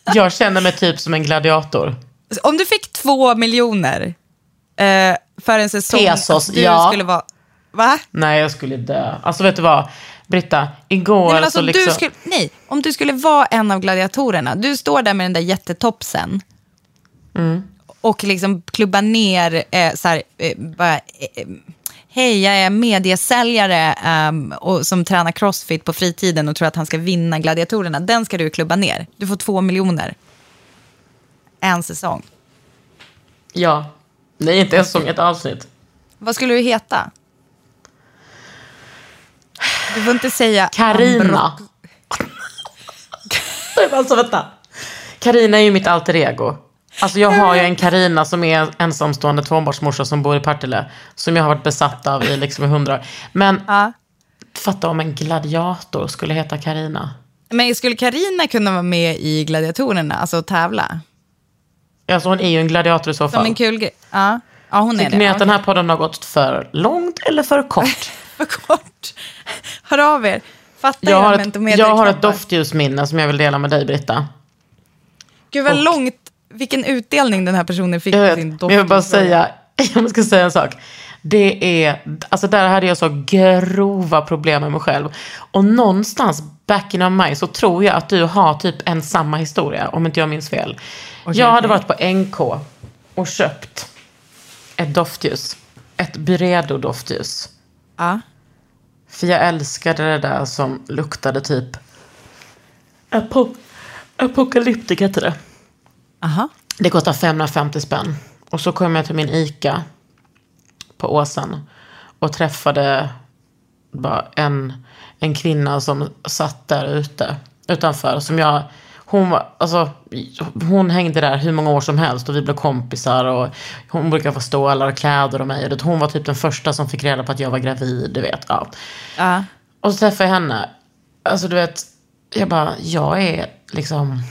Jag känner mig typ som en gladiator. Om du fick två miljoner eh, för en säsong. Pesos, du ja. skulle vara... Va? Nej jag skulle dö. Alltså vet du vad? Britta, igår Nej, alltså, så liksom... du skulle, nej, om du skulle vara en av gladiatorerna. Du står där med den där jättetopsen. Mm. Och liksom klubba ner, eh, så här, eh, bara, eh, eh, hej jag är mediesäljare ehm, och som tränar crossfit på fritiden och tror att han ska vinna gladiatorerna. Den ska du klubba ner. Du får två miljoner. En säsong. Ja. Nej inte en säsong, ett avsnitt. Vad skulle du heta? Du får inte säga Karina. alltså vänta. Karina är ju mitt alter ego. Alltså jag har ju en Karina som är ensamstående tvåbarnsmorsa som bor i Partille. Som jag har varit besatt av i liksom hundra år. Men Ja. fatta om en gladiator skulle heta Karina. Men skulle Karina kunna vara med i gladiatorerna, alltså tävla? Alltså hon är ju en gladiator i så Som fall. en kul grej. Ja. ja, hon är Tycker det. ni Ja, att den här podden har gått för långt eller för kort? För kort. Hör av er. Fattar Jag har, ett, jag har ett doftljusminne som jag vill dela med dig Britta. Gud vad och- långt, vilken utdelning den här personen fick Jag, på vet, sin men jag vill bara säga, jag ska säga en sak. Det är, alltså där hade jag så grova problem med mig själv. Och någonstans back in of mig så tror jag att du har typ en samma historia, om inte jag minns fel. jag hade varit på NK och köpt ett doftljus. Ett Byredo-doftljus. Ja. För jag älskade det där som luktade typ... Apo- apokalyptik heter det. Aha. Det kostar 550 spänn. Och så kom jag till min ICA på Åsen och träffade bara en, en kvinna som satt där ute utanför. Som jag, hon, var, alltså, hon hängde där hur många år som helst och vi blev kompisar. Och hon brukar få stålar och kläder och mig. Och Hon var typ den första som fick reda på att jag var gravid. Du vet, ja. Ja. Och så träffade jag henne. Alltså du vet, jag bara, jag är liksom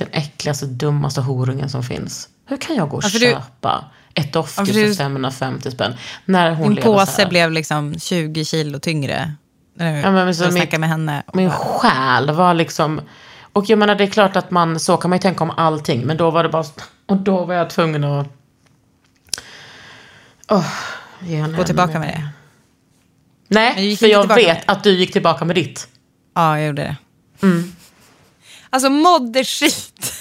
den äckligaste, dummaste horungen som finns. Hur kan jag gå och Ja, för du- köpa ett doftljus Ja, för för 550 spänn? När hon Din påse blev liksom 20 kilo tyngre. När Ja, men så snackade med henne. Min själ var liksom... Och jag menar, det är klart att man, så kan man ju tänka om allting. Men då var det bara, Och då var jag tvungen att... Henne Gå tillbaka med det. Nej, för jag tillbaka vet att du gick tillbaka med ditt. Ja, jag gjorde det. Alltså modderskit.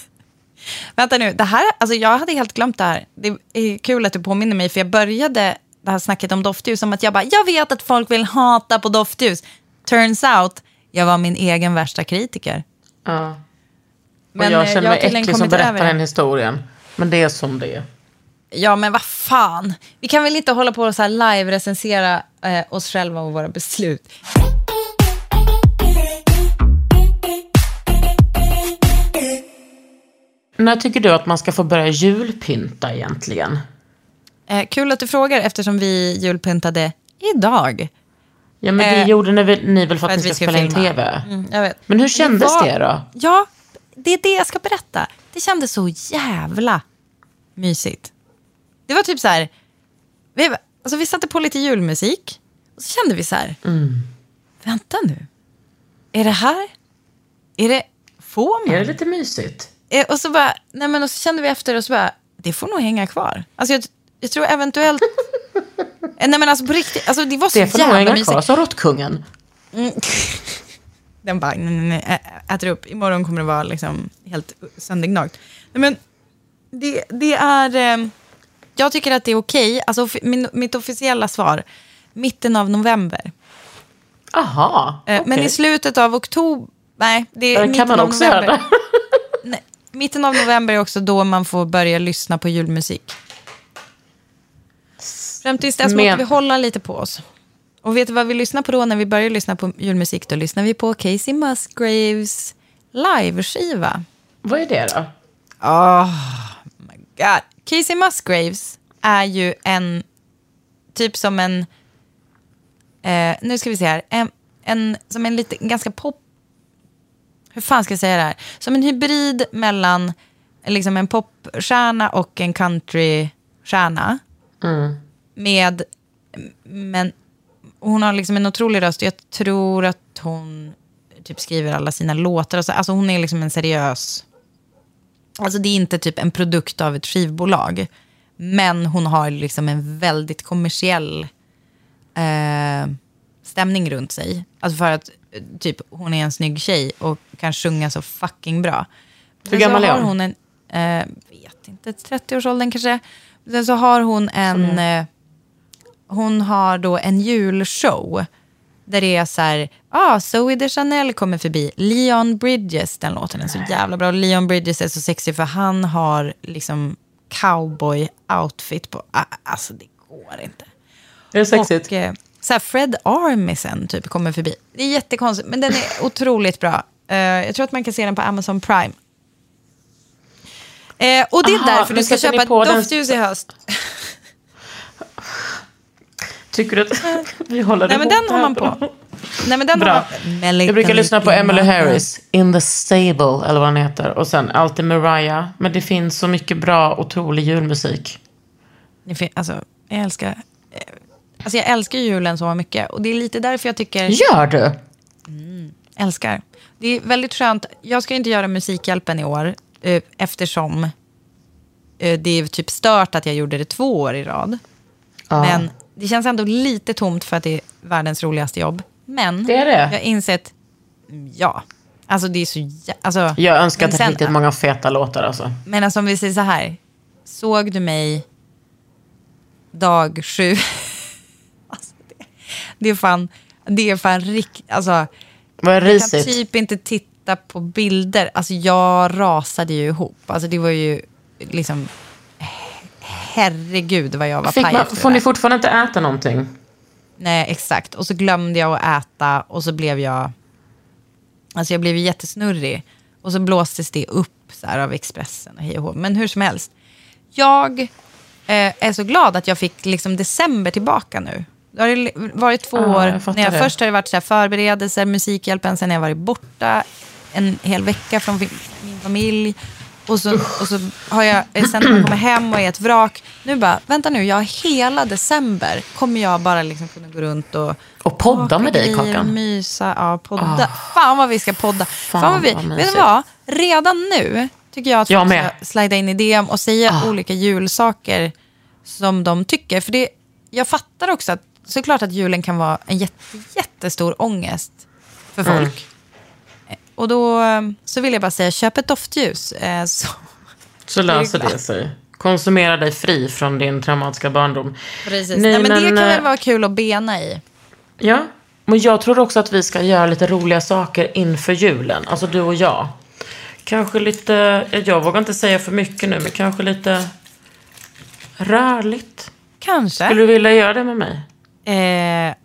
Vänta nu, det här, alltså jag hade helt glömt det här. Det är kul att du påminner mig, för jag började det här snacket om doftljus som att jag bara, jag vet att folk vill hata på doftljus. Turns out, jag var min egen värsta kritiker. Ja. Men, och jag eh, känner jag mig äcklig som över berättar den historien. Men det är som det är. Ja, men vad fan. Vi kan väl inte hålla på och så här live-recensera eh, oss själva och våra beslut. När tycker du att man ska få börja julpynta egentligen? Eh, kul att du frågar eftersom vi julpyntade idag. Ja, men det Eh, gjorde ni väl, ni väl för att, för ni att ska spela in tv? Mm. Men hur kändes var- det då? Ja, det är det jag ska berätta. Det kändes så jävla mysigt. Det var typ så här, vi, alltså vi satte på lite julmusik och så kände vi så här, Mm. vänta nu, är det här, är det, får man? Är det lite mysigt? Eh, Och så bara, nej men och så kände vi efter och så bara, det får nog hänga kvar. Alltså jag, jag tror eventuellt, Eh, nej men alltså på riktigt, alltså det var så Det får nog jävla hänga mysigt. kvar, sa råttkungen. Den bara, nej, nej, nej, äter upp. Imorgon kommer det vara liksom helt söndergnagt. Nej, men det, det är... Eh, jag tycker att det är okej. Alltså, offi- min, mitt officiella svar, mitten av november. Aha, Eh, Men i slutet av oktober... Nej, det är mitten Kan man av också november. göra mitten av november är också då man får börja lyssna på julmusik. Fram tills dess Men- måste vi hålla lite på oss. Och vet du vad vi lyssnar på då när vi börjar lyssna på julmusik? Då lyssnar vi på Casey Musgraves liveskiva. Vad är det då? Oh my god. Casey Musgraves är ju en, typ som en, eh, nu ska vi se här, en, en, som en lite, ganska pop, hur fan ska jag säga det här? Som en hybrid mellan liksom en popstjärna och en countrystjärna. Med, men hon har liksom en otrolig röst. Jag tror att hon typ skriver alla sina låtar. Och så. Alltså hon är liksom en seriös Alltså det är inte typ en produkt av ett skivbolag. Men hon har liksom en väldigt kommersiell eh, stämning runt sig. Alltså för att typ hon är en snygg tjej och kan sjunga så fucking bra. Hur gammal är hon? hon? En, eh, vet inte, 30-årsåldern kanske. Sen så har hon en... Eh, hon har då en julshow. Där det är så här, ah, Zoe de Chanel kommer förbi. Leon Bridges, den låten är så jävla bra. Leon Bridges är så sexig för han har liksom cowboy-outfit på. Ah, Alltså det går inte. Är det sexigt? Och eh, så här Fred Armisen typ kommer förbi. Det är jättekonstigt, men den är otroligt bra. Eh, jag tror att man kan se den på Amazon Prime. Eh, och det är Aha, därför du ska köpa ett den- doftljus i höst. Tycker du att vi håller Nej, men den har man på. Nej, men den Bra. har man... Jag brukar lyssna på Emily Harris, In the Stable, eller vad den heter. Och sen alltid Mariah. Men det finns så mycket bra, otrolig julmusik. Alltså, jag älskar... Alltså jag älskar julen så mycket. Och det är lite därför jag tycker... Gör du? älskar. Det är väldigt skönt. Jag ska inte göra Musikhjälpen i år eh, eftersom eh, det är typ stört att jag gjorde det två år i rad. Men det känns ändå lite tomt för att det är världens roligaste jobb. Men Det är det. jag har insett, mm, ja, alltså det är så alltså, Jag önskar att sen- riktigt många feta låtar alltså. Men alltså om vi säger så här, såg du mig dag sju? Det, är fan, det är fan riktigt, alltså Vad är jag kan risigt? typ inte titta på bilder. Alltså jag rasade ju ihop. Alltså det var ju liksom... Herregud vad jag var Fick paj man, får ni fortfarande inte äta någonting? Nej, exakt. Och så glömde jag att äta och så blev jag... Alltså jag blev jättesnurrig. Och så blåstes det upp så här av Expressen och hej och hå. Men hur som helst. Jag eh, är så glad att jag fick liksom december tillbaka nu. Det har varit två jag år. fattar När jag det. först har det varit så här förberedelser, Musikhjälpen, sen har jag varit borta en hel vecka från min familj. Och så, och så har jag, eh, sen när man kommer hem och är ett vrak. Nu bara, vänta nu, jag hela december kommer jag bara liksom kunna gå runt och... Och podda med dig, Kakan. Mysa, ja podda. Fan vad vi ska podda. Fan, vad vi, vad vet du vad? Redan nu tycker jag att Jag folk ska slida in i DM och säga Ah. olika julsaker som de tycker. För det, jag fattar också att såklart att julen kan vara en jätte, jättestor ångest för Mm. folk. Eh, Och då eh, så vill jag bara säga, köp ett doftljus. eh, Så, Så löser glad. det sig. Konsumera dig fri från din traumatiska barndom. precis. Nej, Nej, men, det men, kan väl eh, vara kul att bena i. Ja, men jag tror också att vi ska göra lite roliga saker inför julen. Alltså du och jag. Kanske lite, jag vågar inte säga för mycket nu, men kanske lite rörligt. Kanske. Skulle du vilja göra det med mig? Eh,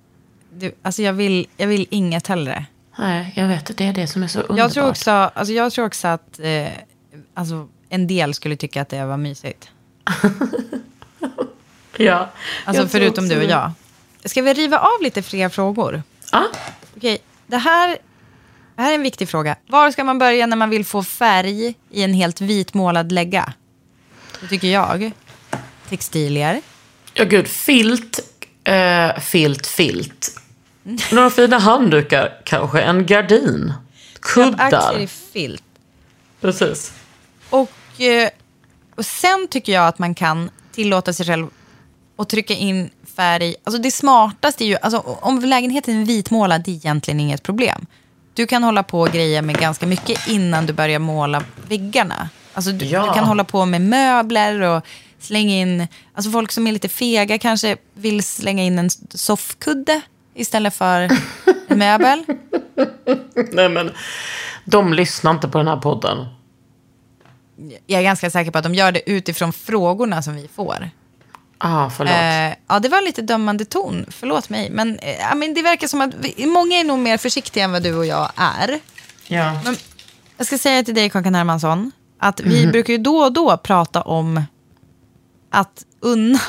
du, alltså jag vill, jag vill inget hellre. Nej, jag vet det är det som är så underbart. Jag tror också, alltså jag tror också att eh, alltså en del skulle tycka att det var mysigt. Ja. Alltså förutom du och jag. Ska vi riva av lite fler frågor? Ja. Okej, det här, det här är en viktig fråga. Var ska man börja när man vill få färg i en helt vitmålad lägga? Det tycker jag. Textilier. Ja, gud. Filt, eh, filt, filt. Några fina handdukar kanske. En gardin. Köp aktier Kuddar. i filt. Precis. Och, eh, och sen tycker jag att man kan tillåta sig själv att trycka in färg. Alltså det smartaste är ju, alltså om lägenheten är vitmålad, det är egentligen inget problem. Du kan hålla på och greja med ganska mycket innan du börjar måla väggarna. Alltså du, Ja. du kan hålla på med möbler och slänga in, alltså folk som är lite fega kanske vill slänga in en soffkudde istället för en möbel. Nej, men de lyssnar inte på den här podden. Jag är ganska säker på att de gör det utifrån frågorna som vi får. Ah, förlåt. Eh, ja, det var lite dömande ton. Förlåt mig. Men, eh, men det verkar som att vi, många är nog mer försiktiga än vad du och jag är. ja. Men jag ska säga till dig, Kakan Hermansson, att vi brukar ju då och då prata om att unna,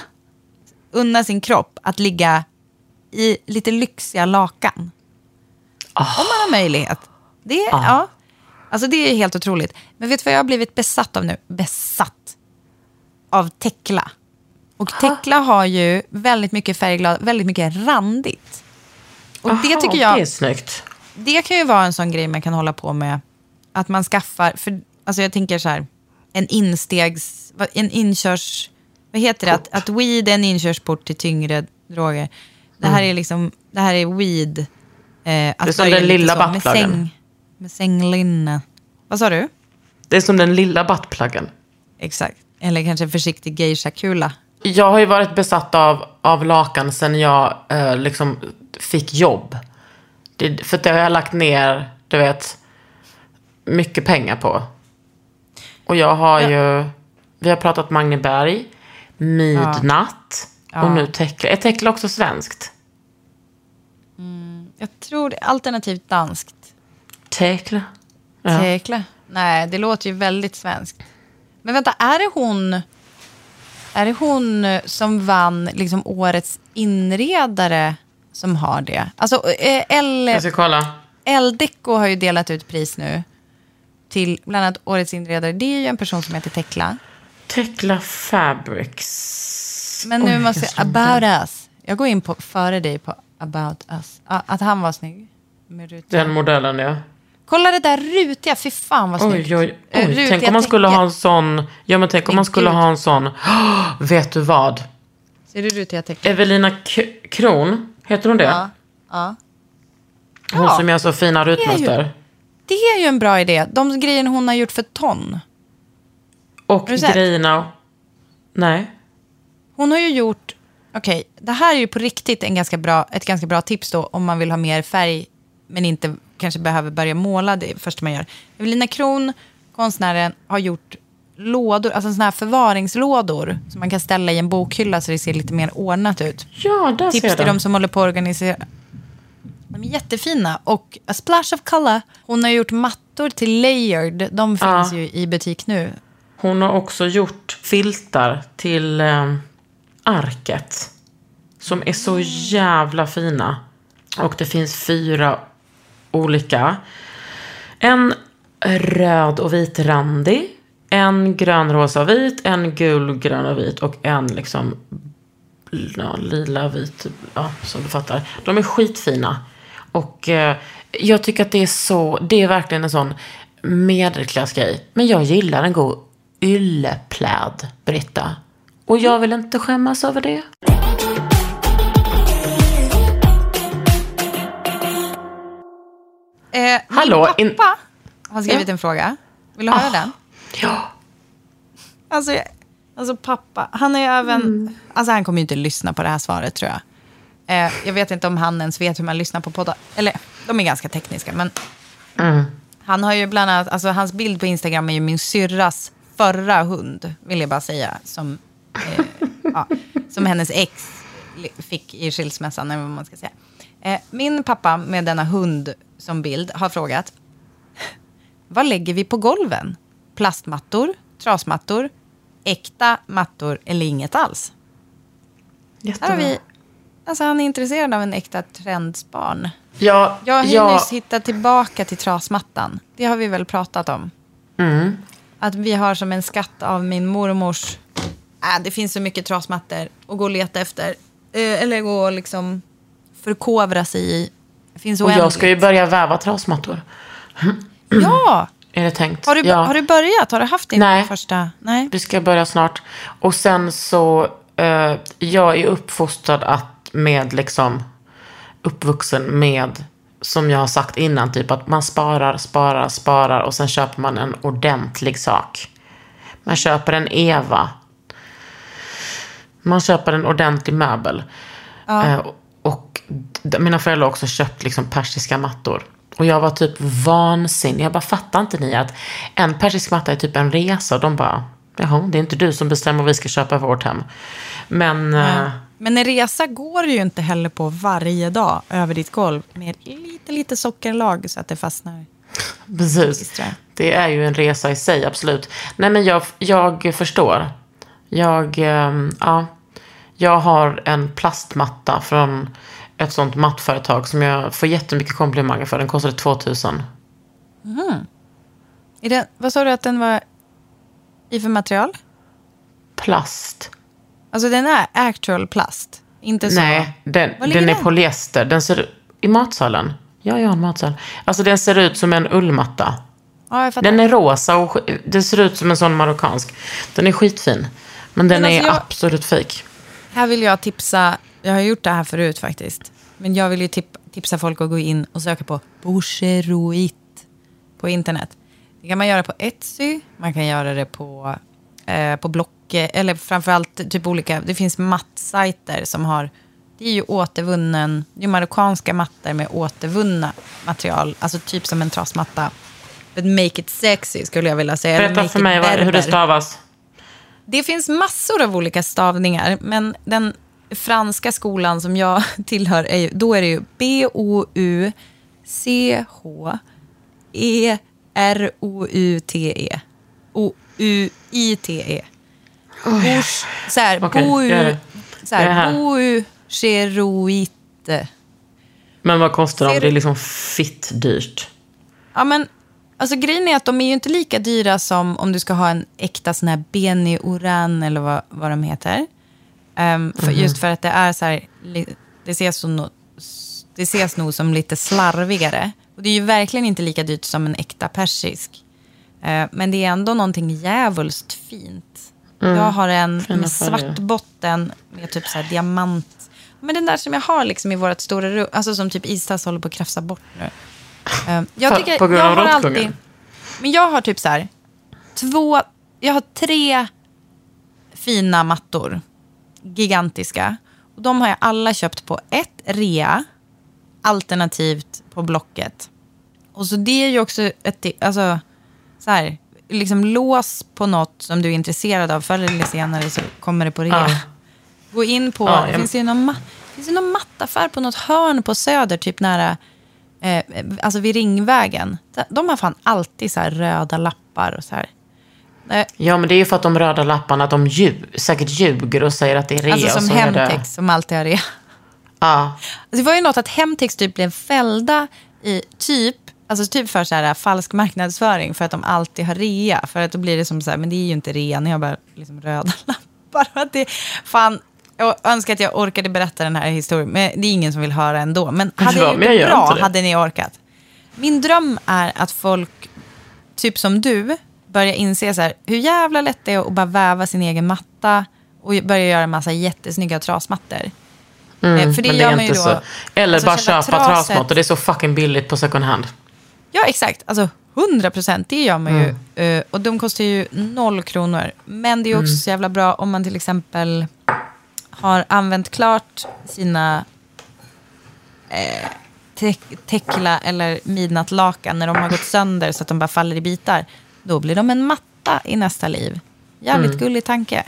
unna sin kropp att ligga i lite lyxiga lakan. Om man har möjlighet. Det, är- ja. Alltså det är helt otroligt. Men vet du vad jag har blivit besatt av nu? Besatt. Av Tekla. Och Tekla har ju väldigt mycket färgglad, väldigt mycket randigt. Och det Aha, tycker jag Det är snyggt. det kan ju vara en sån grej man kan hålla på med. Att man skaffar, för, alltså jag tänker så här, en instegs, en inkörs, vad heter det? Att, att weed är en inkörsport till tyngre droger. Det här är liksom, det här är weed. Eh, att Mm. Det är som den lilla så, med, buttpluggen. säng, med sänglinne. Vad sa du? Det är som den lilla buttpluggen. Exakt. Eller kanske en försiktig geisha-kula. Jag har ju varit besatt av, av lakan sen jag eh, liksom fick jobb. Det, för det har jag lagt ner, du vet, mycket pengar på. Och jag har ju, vi har pratat Magneberg, Midnatt och nu Tekla. Är Tekla också svenskt? Jag tror det alternativt danskt. Tekla? Ja. Tekla? Nej, det låter ju väldigt svenskt. Men vänta, är det hon, är det hon eh, som vann liksom årets inredare som har det? Alltså, eh, L, Jag ska kolla. L-Deco har ju delat ut pris nu till bland annat årets inredare. Det är ju en person som heter Tekla. Tekla Fabrics. Men nu Oj, måste jag, About den. Us. Jag går in på, före dig på About Us. Att han var snygg. Med. Den modellen, ja. Kolla det där rutiga, fy fan vad snyggt. Oj, oj, Eh, oj. rutiga Tänk om man skulle täcke. ha en sån... Ja, men tänk om man skulle ha en sån... vet du vad? Ser du rutiga tecken? Evelina K- Kron, heter hon det? Ja. ja. Hon Ja, som gör så fina det rutmönster. Det är ju en bra idé. De grejerna hon har gjort för ton. Och Har du sett? grejerna... Nej. Hon har ju gjort... Okej, det här är ju på riktigt en ganska bra, ett ganska bra tips då om man vill ha mer färg men inte kanske behöver börja måla det första man gör. Evelina Kron, konstnären, har gjort lådor, alltså sådana här förvaringslådor som man kan ställa i en bokhylla så det ser lite mer ordnat ut. Ja, där Tips ser jag till de som håller på att organisera. De är jättefina. Och A Splash of Color, hon har gjort mattor till Layered. De Ja. finns ju i butik nu. Hon har också gjort filtar till eh, arket. Som är så jävla fina. Och det finns fyra olika. En röd och vitrandig. En grön, rosa och vit. En gul, grön och vit. Och en liksom ja, lila, vit. Ja, som du fattar. De är skitfina. Och eh, jag tycker att det är så, det är verkligen en sån medelklassgrej. Men jag gillar en god yllepläd, Britta. Och jag vill inte skämmas över det. Eh, Hallå, min in- pappa har skrivit Ja. en fråga. Vill du höra Ah. den? Ja. Alltså, alltså pappa, han är även... Mm. Alltså han kommer ju inte lyssna på det här svaret tror jag. Eh, jag vet inte om han ens vet hur man lyssnar på poddar. Eller, de är ganska tekniska, men... Mm. Han har ju bland annat, alltså hans bild på Instagram är ju min syrras förra hund, vill jag bara säga. Som, eh, ja, som hennes ex fick i skilsmässan, eller vad man ska säga. Eh, min pappa med denna hund som bild har frågat, vad lägger vi på golven? Plastmattor, trasmattor, äkta mattor eller inget alls? Här har Jättebra. vi, alltså han är intresserad av en äkta trendsbarn. Ja, Jag har ja, nyss hittat tillbaka till trasmattan. Det har vi väl pratat om. mm. Att vi har som en skatt av min mormors... Äh, det finns så mycket trasmattor att gå och leta efter. Eh, eller gå och liksom förkovra sig i. Det finns Och oändligt. jag ska ju börja väva trasmattor. Ja! Är det tänkt? Har du, ja. har du börjat? Har du haft din Nej. första? Nej. Vi ska börja snart. Och sen så, eh, jag är uppfostrad att med liksom, uppvuxen med, som jag har sagt innan, typ att man sparar, sparar, sparar och sen köper man en ordentlig sak. Man köper en Eva. Man köper en ordentlig möbel. Eh, och mina föräldrar har också köpt liksom persiska mattor. Och jag var typ vansinnig. Jag bara, fattar inte ni att en persisk matta är typ en resa? Och de bara, jaha, det är inte du som bestämmer vad vi ska köpa i vårt hem. Men, eh, Men en resa går ju inte heller på varje dag över ditt golv med lite, lite sockerlag så att det fastnar. precis. Det är ju en resa i sig, absolut. Nej, men jag, jag förstår. Jag, ehm, ja, jag har en plastmatta från ett sånt mattföretag som jag får jättemycket komplimanger för. Den kostade 2000. Är det, vad sa du att den var i för material? Plast. Alltså den är actual plast. Inte så. Nej, den, ligger den är den? polyester. Den ser I matsalen. Ja, jag har en matsal. Alltså den ser ut som en ullmatta. Ja. Den är rosa och det ser ut som en sån marockansk. Den är skitfin. Men den Men alltså är jag- absolut fake. Här vill jag tipsa, jag har gjort det här förut faktiskt. Men jag vill ju tip, tipsa folk att gå in och söka på boucheroit på internet. Det kan man göra på Etsy, man kan göra det på, eh, på Blocket, eller framförallt typ olika, det finns mattsajter som har, det är ju återvunnen, det är marockanska mattor med återvunna material, alltså typ som en trasmatta. But make it sexy skulle jag vilja säga. Berätta för mig vad, hur det berber. stavas. Det finns massor av olika stavningar, men den franska skolan som jag tillhör, är ju, då är det ju E B-O-U-C-H-E-R-O-U-T-E. O-U-I-T-E. Bouch- Så här, gör Bou- så. Boucheroite. Men vad kostar de? Det är liksom fitt dyrt. Ja, men alltså, grejen är att de är ju inte lika dyra som om du ska ha en äkta sån här Beni Oran eller vad, vad de heter. Ehm, för, Just för att det är så här, det ses, så no, det ses nog som lite slarvigare. Och det är ju verkligen inte lika dyrt som en äkta persisk. Eh, men det är ändå någonting djävulskt fint. Jag har en Fina med färger. svart botten med typ så här diamant. Men den där som jag har liksom i vårt stora rum, alltså som typ Istas håller på att krafsa bort nu. Eh, jag tycker, på grund jag av har råttkungen? alltid, Men jag har typ så här, två, jag har tre fina mattor. Gigantiska. Och de har jag alla köpt på ett rea, alternativt på Blocket. Och så det är ju också ett, alltså, så här, liksom lås på något som du är intresserad av. Förr eller senare så kommer det på rea. Ja. Gå in på, det jag- finns det någon, ma- finns det någon mattaffär på något hörn på Söder, typ nära, eh, alltså vid Ringvägen. De har fan alltid så här röda lappar och så här. Eh, Ja, men det är ju för att de röda lapparna, de ljug, säkert ljuger och säger att det är rea. Alltså som Hemtex som alltid har rea. Ja. Alltså, det var ju något att Hemtex typ blev fällda i typ, alltså typ för så här, falsk marknadsföring för att de alltid har rea. För att då blir det som så här, men det är ju inte rea, ni har bara liksom röda lappar. Att det, fan, jag önskar att jag orkade berätta den här historien, men det är ingen som vill höra ändå. Men hade Ja, jag gjort men jag det gör bra det. hade ni orkat. Min dröm är att folk typ som du, börja inse så här, hur jävla lätt det är att bara väva sin egen matta och börja göra en massa jättesnygga trasmattor. Mm, Eh, för det men gör är man ju då- så. Eller alltså bara köpa trasmattor. Det är så fucking billigt på second hand. Ja, exakt. Alltså 100 procent, det gör man Mm. ju. Eh, och de kostar ju noll kronor. Men det är också Mm. så jävla bra om man till exempel har använt klart sina eh, te- Tekla eller midnattlakan när de har gått sönder så att de bara faller i bitar. Då blir de en matta i nästa liv. Jävligt Mm. gullig tanke.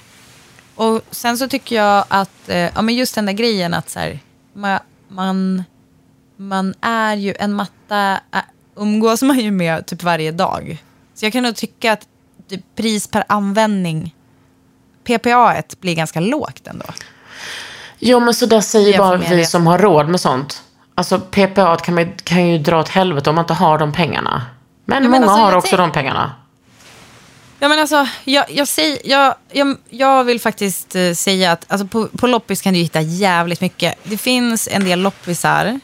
Och sen så tycker jag att, eh, ja men just den där grejen att så här, man, man, man är ju, en matta umgås man ju med typ varje dag. Så jag kan nog tycka att typ, pris per användning, PPA blir ganska lågt ändå. Jo, men så där säger bara vi det. som har råd med sånt. Alltså PPA kan, man, kan ju dra åt helvete om man inte har de pengarna. Men, Ja, men många alltså, har också de pengarna. Ja, men alltså, jag, jag, säger, jag, jag, jag vill faktiskt eh, säga att alltså, på, på loppis kan du hitta jävligt mycket. Det finns en del loppisar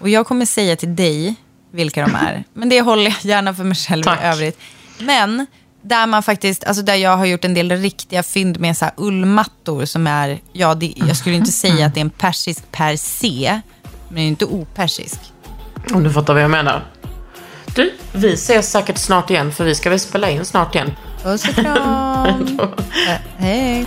och jag kommer säga till dig vilka de är. Men det håller jag gärna för mig själv Tack. i övrigt. Men där man faktiskt, alltså där jag har gjort en del riktiga fynd med så här ullmattor som är, ja, det, jag skulle inte säga att det är en persisk per se, men det är ju inte opersisk. Om du fattar vad jag menar. Du, vi ses säkert snart igen för vi ska väl spela in snart igen. Puss och kram. Hej.